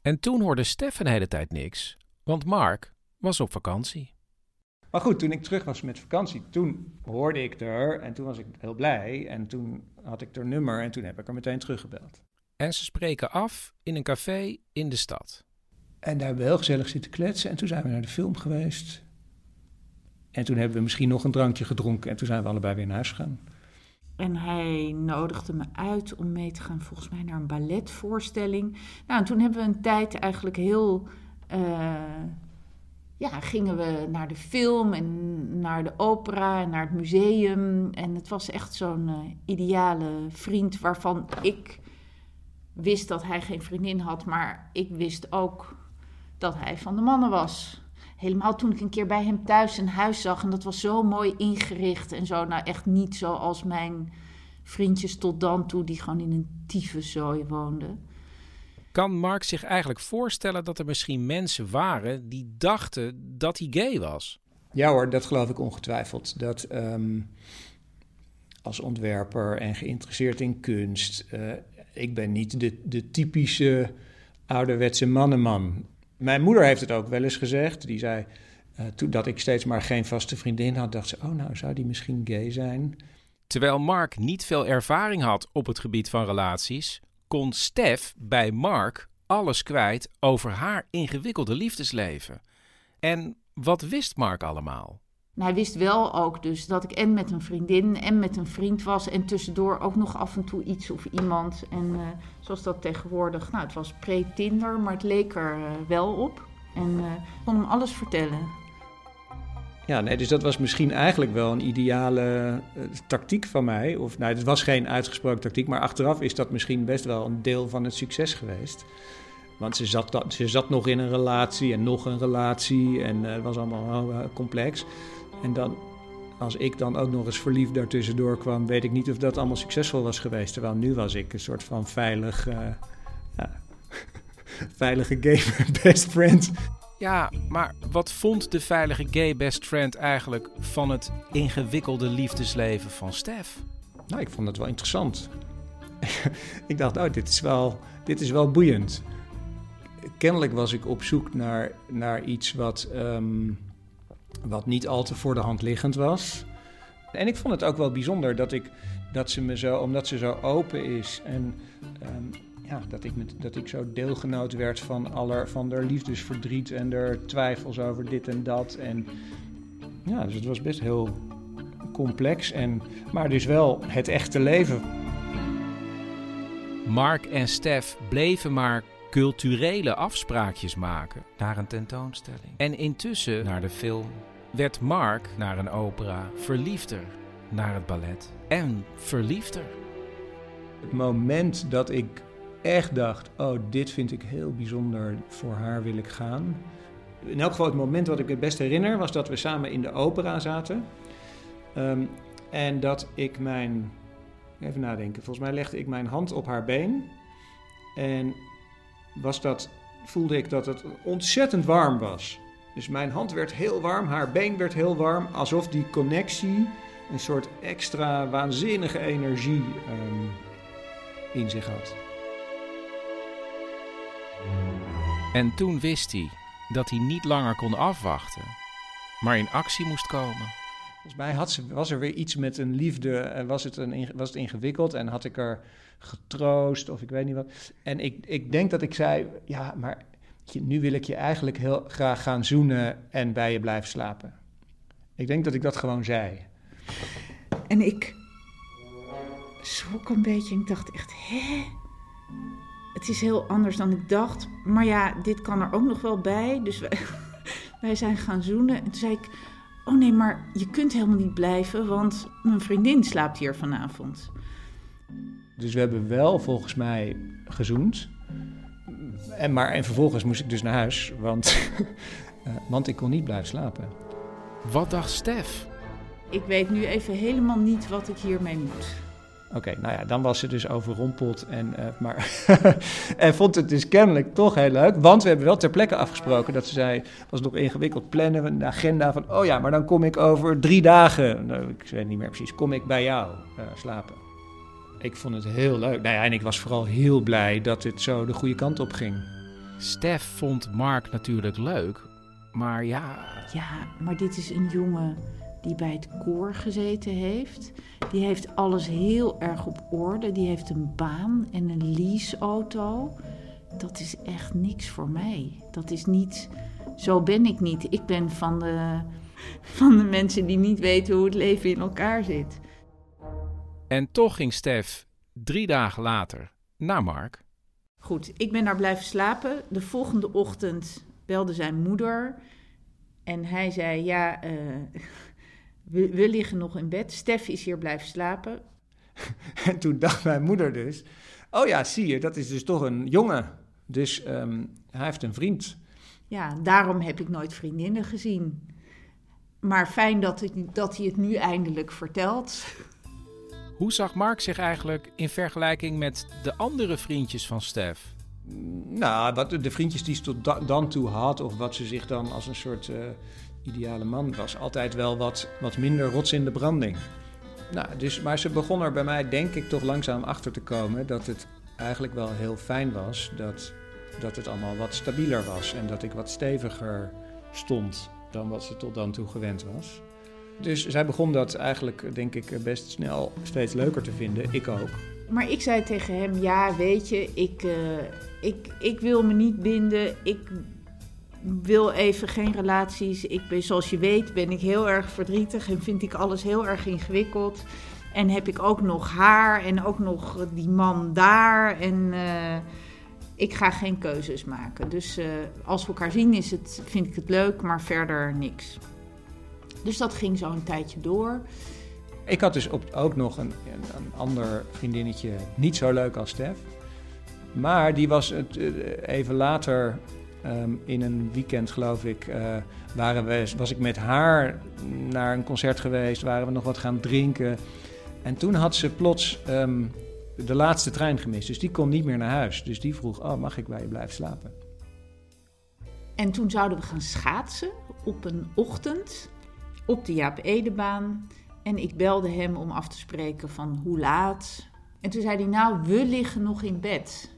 En toen hoorde Stef een hele tijd niks, want Mark was op vakantie. Maar goed, toen ik terug was met vakantie, toen hoorde ik er en toen was ik heel blij. En toen had ik er nummer en toen heb ik er meteen teruggebeld. En ze spreken af in een café in de stad. En daar hebben we heel gezellig zitten kletsen. En toen zijn we naar de film geweest. En toen hebben we misschien nog een drankje gedronken. En toen zijn we allebei weer naar huis gegaan. En hij nodigde me uit om mee te gaan, volgens mij, naar een balletvoorstelling. Nou, en toen hebben we een tijd eigenlijk heel. Uh, ja, gingen we naar de film en naar de opera en naar het museum. En het was echt zo'n uh, ideale vriend waarvan ik wist dat hij geen vriendin had, maar ik wist ook dat hij van de mannen was. Helemaal toen ik een keer bij hem thuis een huis zag en dat was zo mooi ingericht en zo. Nou, echt niet zoals mijn vriendjes tot dan toe, die gewoon in een tyfuszooi woonden. Kan Mark zich eigenlijk voorstellen dat er misschien mensen waren die dachten dat hij gay was? Ja hoor, dat geloof ik ongetwijfeld. Dat um, als ontwerper en geïnteresseerd in kunst, uh, ik ben niet de, de typische ouderwetse mannenman. Mijn moeder heeft het ook wel eens gezegd. Die zei, uh, toen dat ik steeds maar geen vaste vriendin had, dacht ze, oh nou, zou die misschien gay zijn? Terwijl Mark niet veel ervaring had op het gebied van relaties, kon Stef bij Mark alles kwijt over haar ingewikkelde liefdesleven. En wat wist Mark allemaal? Hij wist wel ook dus dat ik en met een vriendin en met een vriend was. En tussendoor ook nog af en toe iets of iemand. En uh, zoals dat tegenwoordig, nou het was pre-Tinder, maar het leek er uh, wel op. En ik kon hem alles vertellen. Ja, nee, dus dat was misschien eigenlijk wel een ideale tactiek van mij. Of nou, het was geen uitgesproken tactiek, maar achteraf is dat misschien best wel een deel van het succes geweest. Want ze zat, ze zat nog in een relatie en nog een relatie en het was allemaal complex. En dan, als ik dan ook nog eens verliefd daartussendoor kwam, weet ik niet of dat allemaal succesvol was geweest. Terwijl nu was ik een soort van veilig, uh, ja, veilige gay best friend. Ja, maar wat vond de veilige gay best friend eigenlijk van het ingewikkelde liefdesleven van Stef? Nou, ik vond het wel interessant. ik dacht, oh, dit is wel, dit is wel boeiend. Kennelijk was ik op zoek naar, naar iets wat. Um, wat niet al te voor de hand liggend was. En ik vond het ook wel bijzonder dat, ik, dat ze me zo, omdat ze zo open is en um, ja, dat, ik met, dat ik zo deelgenoot werd van, aller, van haar liefdesverdriet en er twijfels over dit en dat. En ja, dus het was best heel complex, en, maar dus wel het echte leven. Mark en Stef bleven maar culturele afspraakjes maken naar een tentoonstelling. En intussen naar de film werd Mark naar een opera verliefder naar het ballet en verliefder. Het moment dat ik echt dacht: oh, dit vind ik heel bijzonder, voor haar wil ik gaan. In elk geval, het moment wat ik het best herinner was dat we samen in de opera zaten. Um, en dat ik mijn. Even nadenken. Volgens mij legde ik mijn hand op haar been. En was dat, voelde ik dat het ontzettend warm was. Dus mijn hand werd heel warm, haar been werd heel warm, alsof die connectie een soort extra waanzinnige energie um, in zich had. En toen wist hij dat hij niet langer kon afwachten, maar in actie moest komen. Volgens mij had ze, was er weer iets met een liefde, en was het, een, was het ingewikkeld en had ik er getroost of ik weet niet wat. En ik, ik denk dat ik zei, ja, maar nu wil ik je eigenlijk heel graag gaan zoenen en bij je blijven slapen. Ik denk dat ik dat gewoon zei. En ik schrok een beetje ik dacht echt, hè? Het is heel anders dan ik dacht. Maar ja, dit kan er ook nog wel bij. Dus wij, wij zijn gaan zoenen. En toen zei ik, Oh nee, maar je kunt helemaal niet blijven, want mijn vriendin slaapt hier vanavond. Dus we hebben wel volgens mij gezoend. En, maar, en vervolgens moest ik dus naar huis, want, uh, want ik kon niet blijven slapen. Wat dacht Stef? Ik weet nu even helemaal niet wat ik hiermee moet. Oké, nou ja, dan was ze dus overrompeld en, uh, maar en vond het dus kennelijk toch heel leuk. Want we hebben wel ter plekke afgesproken dat ze zei, was nog ingewikkeld plannen, een agenda van, oh ja, maar dan kom ik over drie dagen, nou, ik weet niet meer precies, kom ik bij jou uh, slapen. Ik vond het heel leuk. Nou ja, en ik was vooral heel blij dat het zo de goede kant op ging. Stef vond Mark natuurlijk leuk, maar ja... Ja, maar dit is een jongen die bij het koor gezeten heeft. Die heeft alles heel erg op orde. Die heeft een baan en een leaseauto. Dat is echt niks voor mij. Dat is niet. Zo ben ik niet. Ik ben van de, van de mensen die niet weten hoe het leven in elkaar zit. En toch ging Stef drie dagen later naar Mark. Goed, ik ben daar blijven slapen. De volgende ochtend belde zijn moeder. En hij zei: Ja, uh, we, we, liggen nog in bed. Stef is hier blijven slapen. En toen dacht mijn moeder dus: Oh ja, zie je, dat is dus toch een jongen. Dus um, hij heeft een vriend. Ja, daarom heb ik nooit vriendinnen gezien. Maar fijn dat, het, dat hij het nu eindelijk vertelt. Hoe zag Mark zich eigenlijk in vergelijking met de andere vriendjes van Stef? Nou, wat de vriendjes die ze tot dan toe had, of wat ze zich dan als een soort uh, ideale man was, altijd wel wat, wat minder rots in de branding. Nou, dus, maar ze begon er bij mij, denk ik, toch langzaam achter te komen dat het eigenlijk wel heel fijn was dat, dat het allemaal wat stabieler was en dat ik wat steviger stond dan wat ze tot dan toe gewend was. Dus zij begon dat eigenlijk, denk ik, best snel steeds leuker te vinden. Ik ook. Maar ik zei tegen hem: Ja, weet je, ik, uh, ik, ik wil me niet binden. Ik wil even geen relaties. Ik ben, zoals je weet, ben ik heel erg verdrietig en vind ik alles heel erg ingewikkeld. En heb ik ook nog haar en ook nog die man daar. En uh, ik ga geen keuzes maken. Dus uh, als we elkaar zien, is het, vind ik het leuk, maar verder niks. Dus dat ging zo een tijdje door. Ik had dus op, ook nog een, een ander vriendinnetje, niet zo leuk als Stef. Maar die was het, even later, um, in een weekend geloof ik, uh, waren we, was ik met haar naar een concert geweest, waren we nog wat gaan drinken. En toen had ze plots um, de laatste trein gemist, dus die kon niet meer naar huis. Dus die vroeg, oh mag ik bij je blijven slapen? En toen zouden we gaan schaatsen op een ochtend op de Jaap Edebaan. En ik belde hem om af te spreken van hoe laat. En toen zei hij, nou, we liggen nog in bed.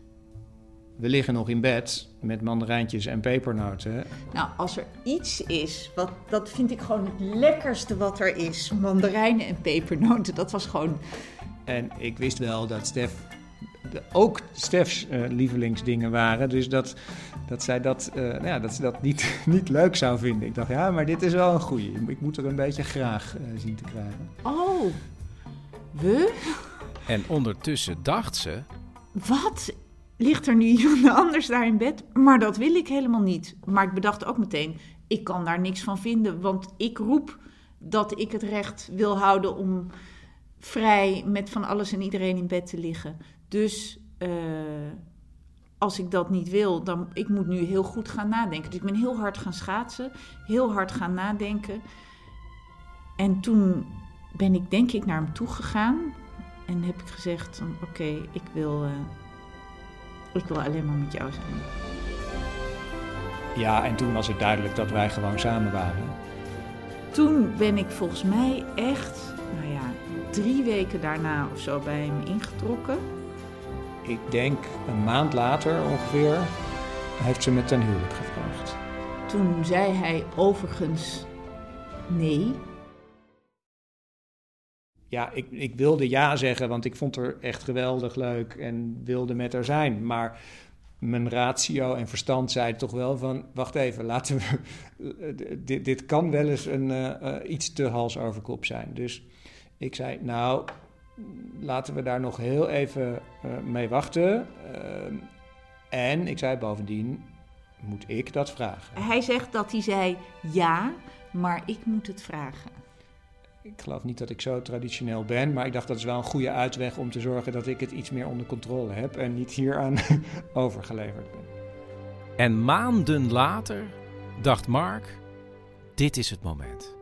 We liggen nog in bed met mandarijntjes en pepernoten. Nou, als er iets is, wat, dat vind ik gewoon het lekkerste wat er is. Mandarijnen en pepernoten, dat was gewoon... En ik wist wel dat Stef ook Stefs uh, lievelingsdingen waren. Dus dat, dat zij dat, uh, nou ja, dat, ze dat niet, niet leuk zou vinden. Ik dacht, ja, maar dit is wel een goeie. Ik moet er een beetje graag uh, zien te krijgen. Oh, we? En ondertussen dacht ze... Wat? Ligt er nu iemand anders daar in bed? Maar dat wil ik helemaal niet. Maar ik bedacht ook meteen, ik kan daar niks van vinden. Want ik roep dat ik het recht wil houden om vrij met van alles en iedereen in bed te liggen. Dus uh, als ik dat niet wil, dan ik moet nu heel goed gaan nadenken. Dus ik ben heel hard gaan schaatsen, heel hard gaan nadenken. En toen ben ik denk ik naar hem toe gegaan en heb ik gezegd: Oké, okay, ik wil, uh, ik wil alleen maar met jou zijn. Ja, en toen was het duidelijk dat wij gewoon samen waren. Toen ben ik volgens mij echt, nou ja, drie weken daarna of zo bij hem ingetrokken ik denk een maand later ongeveer, heeft ze me ten huwelijk gevraagd. Toen zei hij overigens nee. Ja, ik, ik wilde ja zeggen, want ik vond haar echt geweldig leuk en wilde met haar zijn. Maar mijn ratio en verstand zei toch wel van... wacht even, laten we... dit, dit kan wel eens een, uh, iets te hals over kop zijn. Dus ik zei, nou, laten we daar nog heel even uh, mee wachten. Uh, en ik zei bovendien, moet ik dat vragen? Hij zegt dat hij zei ja, maar ik moet het vragen. Ik geloof niet dat ik zo traditioneel ben, maar ik dacht dat is wel een goede uitweg om te zorgen dat ik het iets meer onder controle heb en niet hieraan overgeleverd ben. En maanden later dacht Mark: dit is het moment.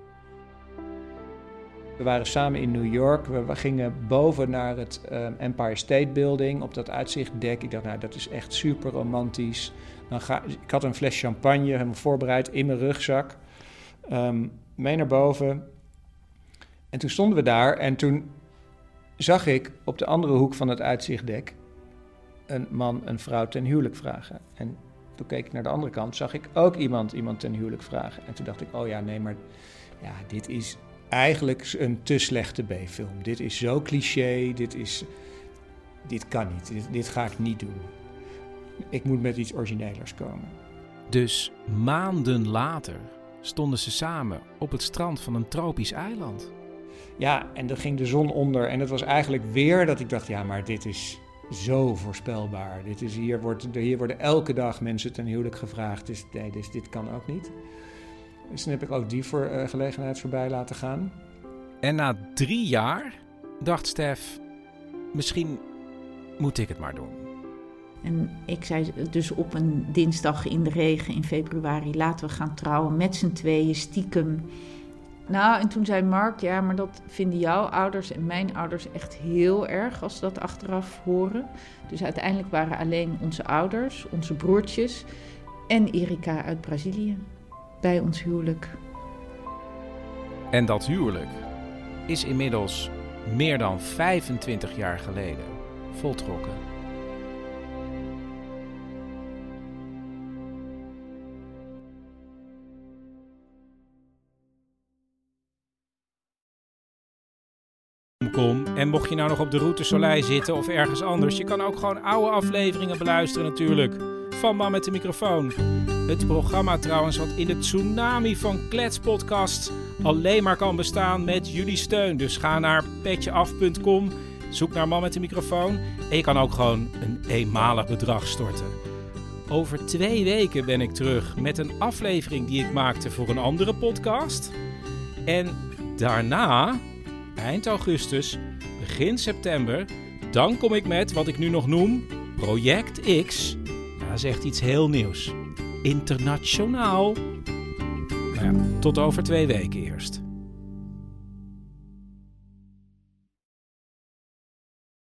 We waren samen in New York. We, gingen boven naar het um, Empire State Building op dat uitzichtdek. Ik dacht, nou, dat is echt super romantisch. Dan ga, ik had een fles champagne helemaal voorbereid in mijn rugzak. Um, mee naar boven. En toen stonden we daar en toen zag ik op de andere hoek van het uitzichtdek een man een vrouw ten huwelijk vragen. En toen keek ik naar de andere kant, zag ik ook iemand iemand ten huwelijk vragen. En toen dacht ik, oh ja, nee, maar ja, dit is eigenlijk een te slechte B-film. Dit is zo cliché, dit is... Dit kan niet, dit, dit ga ik niet doen. Ik moet met iets originelers komen. Dus maanden later stonden ze samen op het strand van een tropisch eiland. Ja, en dan ging de zon onder. En het was eigenlijk weer dat ik dacht: ja, maar dit is zo voorspelbaar. Dit is, hier, wordt, hier worden elke dag mensen ten huwelijk gevraagd. Dus nee, dus dit kan ook niet. Dus toen heb ik ook die voor, uh, gelegenheid voorbij laten gaan. En na drie jaar dacht Stef: misschien moet ik het maar doen. En ik zei dus op een dinsdag in de regen in februari: laten we gaan trouwen met z'n tweeën, stiekem. Nou, en toen zei Mark, ja, maar dat vinden jouw ouders en mijn ouders echt heel erg als ze dat achteraf horen. Dus uiteindelijk waren alleen onze ouders, onze broertjes en Erika uit Brazilië bij ons huwelijk. En dat huwelijk is inmiddels meer dan 25 jaar geleden voltrokken. Kom. En mocht je nou nog op de route Soleil zitten of ergens anders, je kan ook gewoon oude afleveringen beluisteren natuurlijk. Van Man met de microfoon. Het programma trouwens wat in de tsunami van kletspodcasts alleen maar kan bestaan met jullie steun. Dus ga naar petjeaf.com, zoek naar Man met de microfoon en je kan ook gewoon een eenmalig bedrag storten. Over twee weken ben ik terug met een aflevering die ik maakte voor een andere podcast. En daarna eind augustus, begin september, dan kom ik met wat ik nu nog noem Project X. Dat is echt iets heel nieuws. Internationaal. Nou ja, tot over twee weken eerst.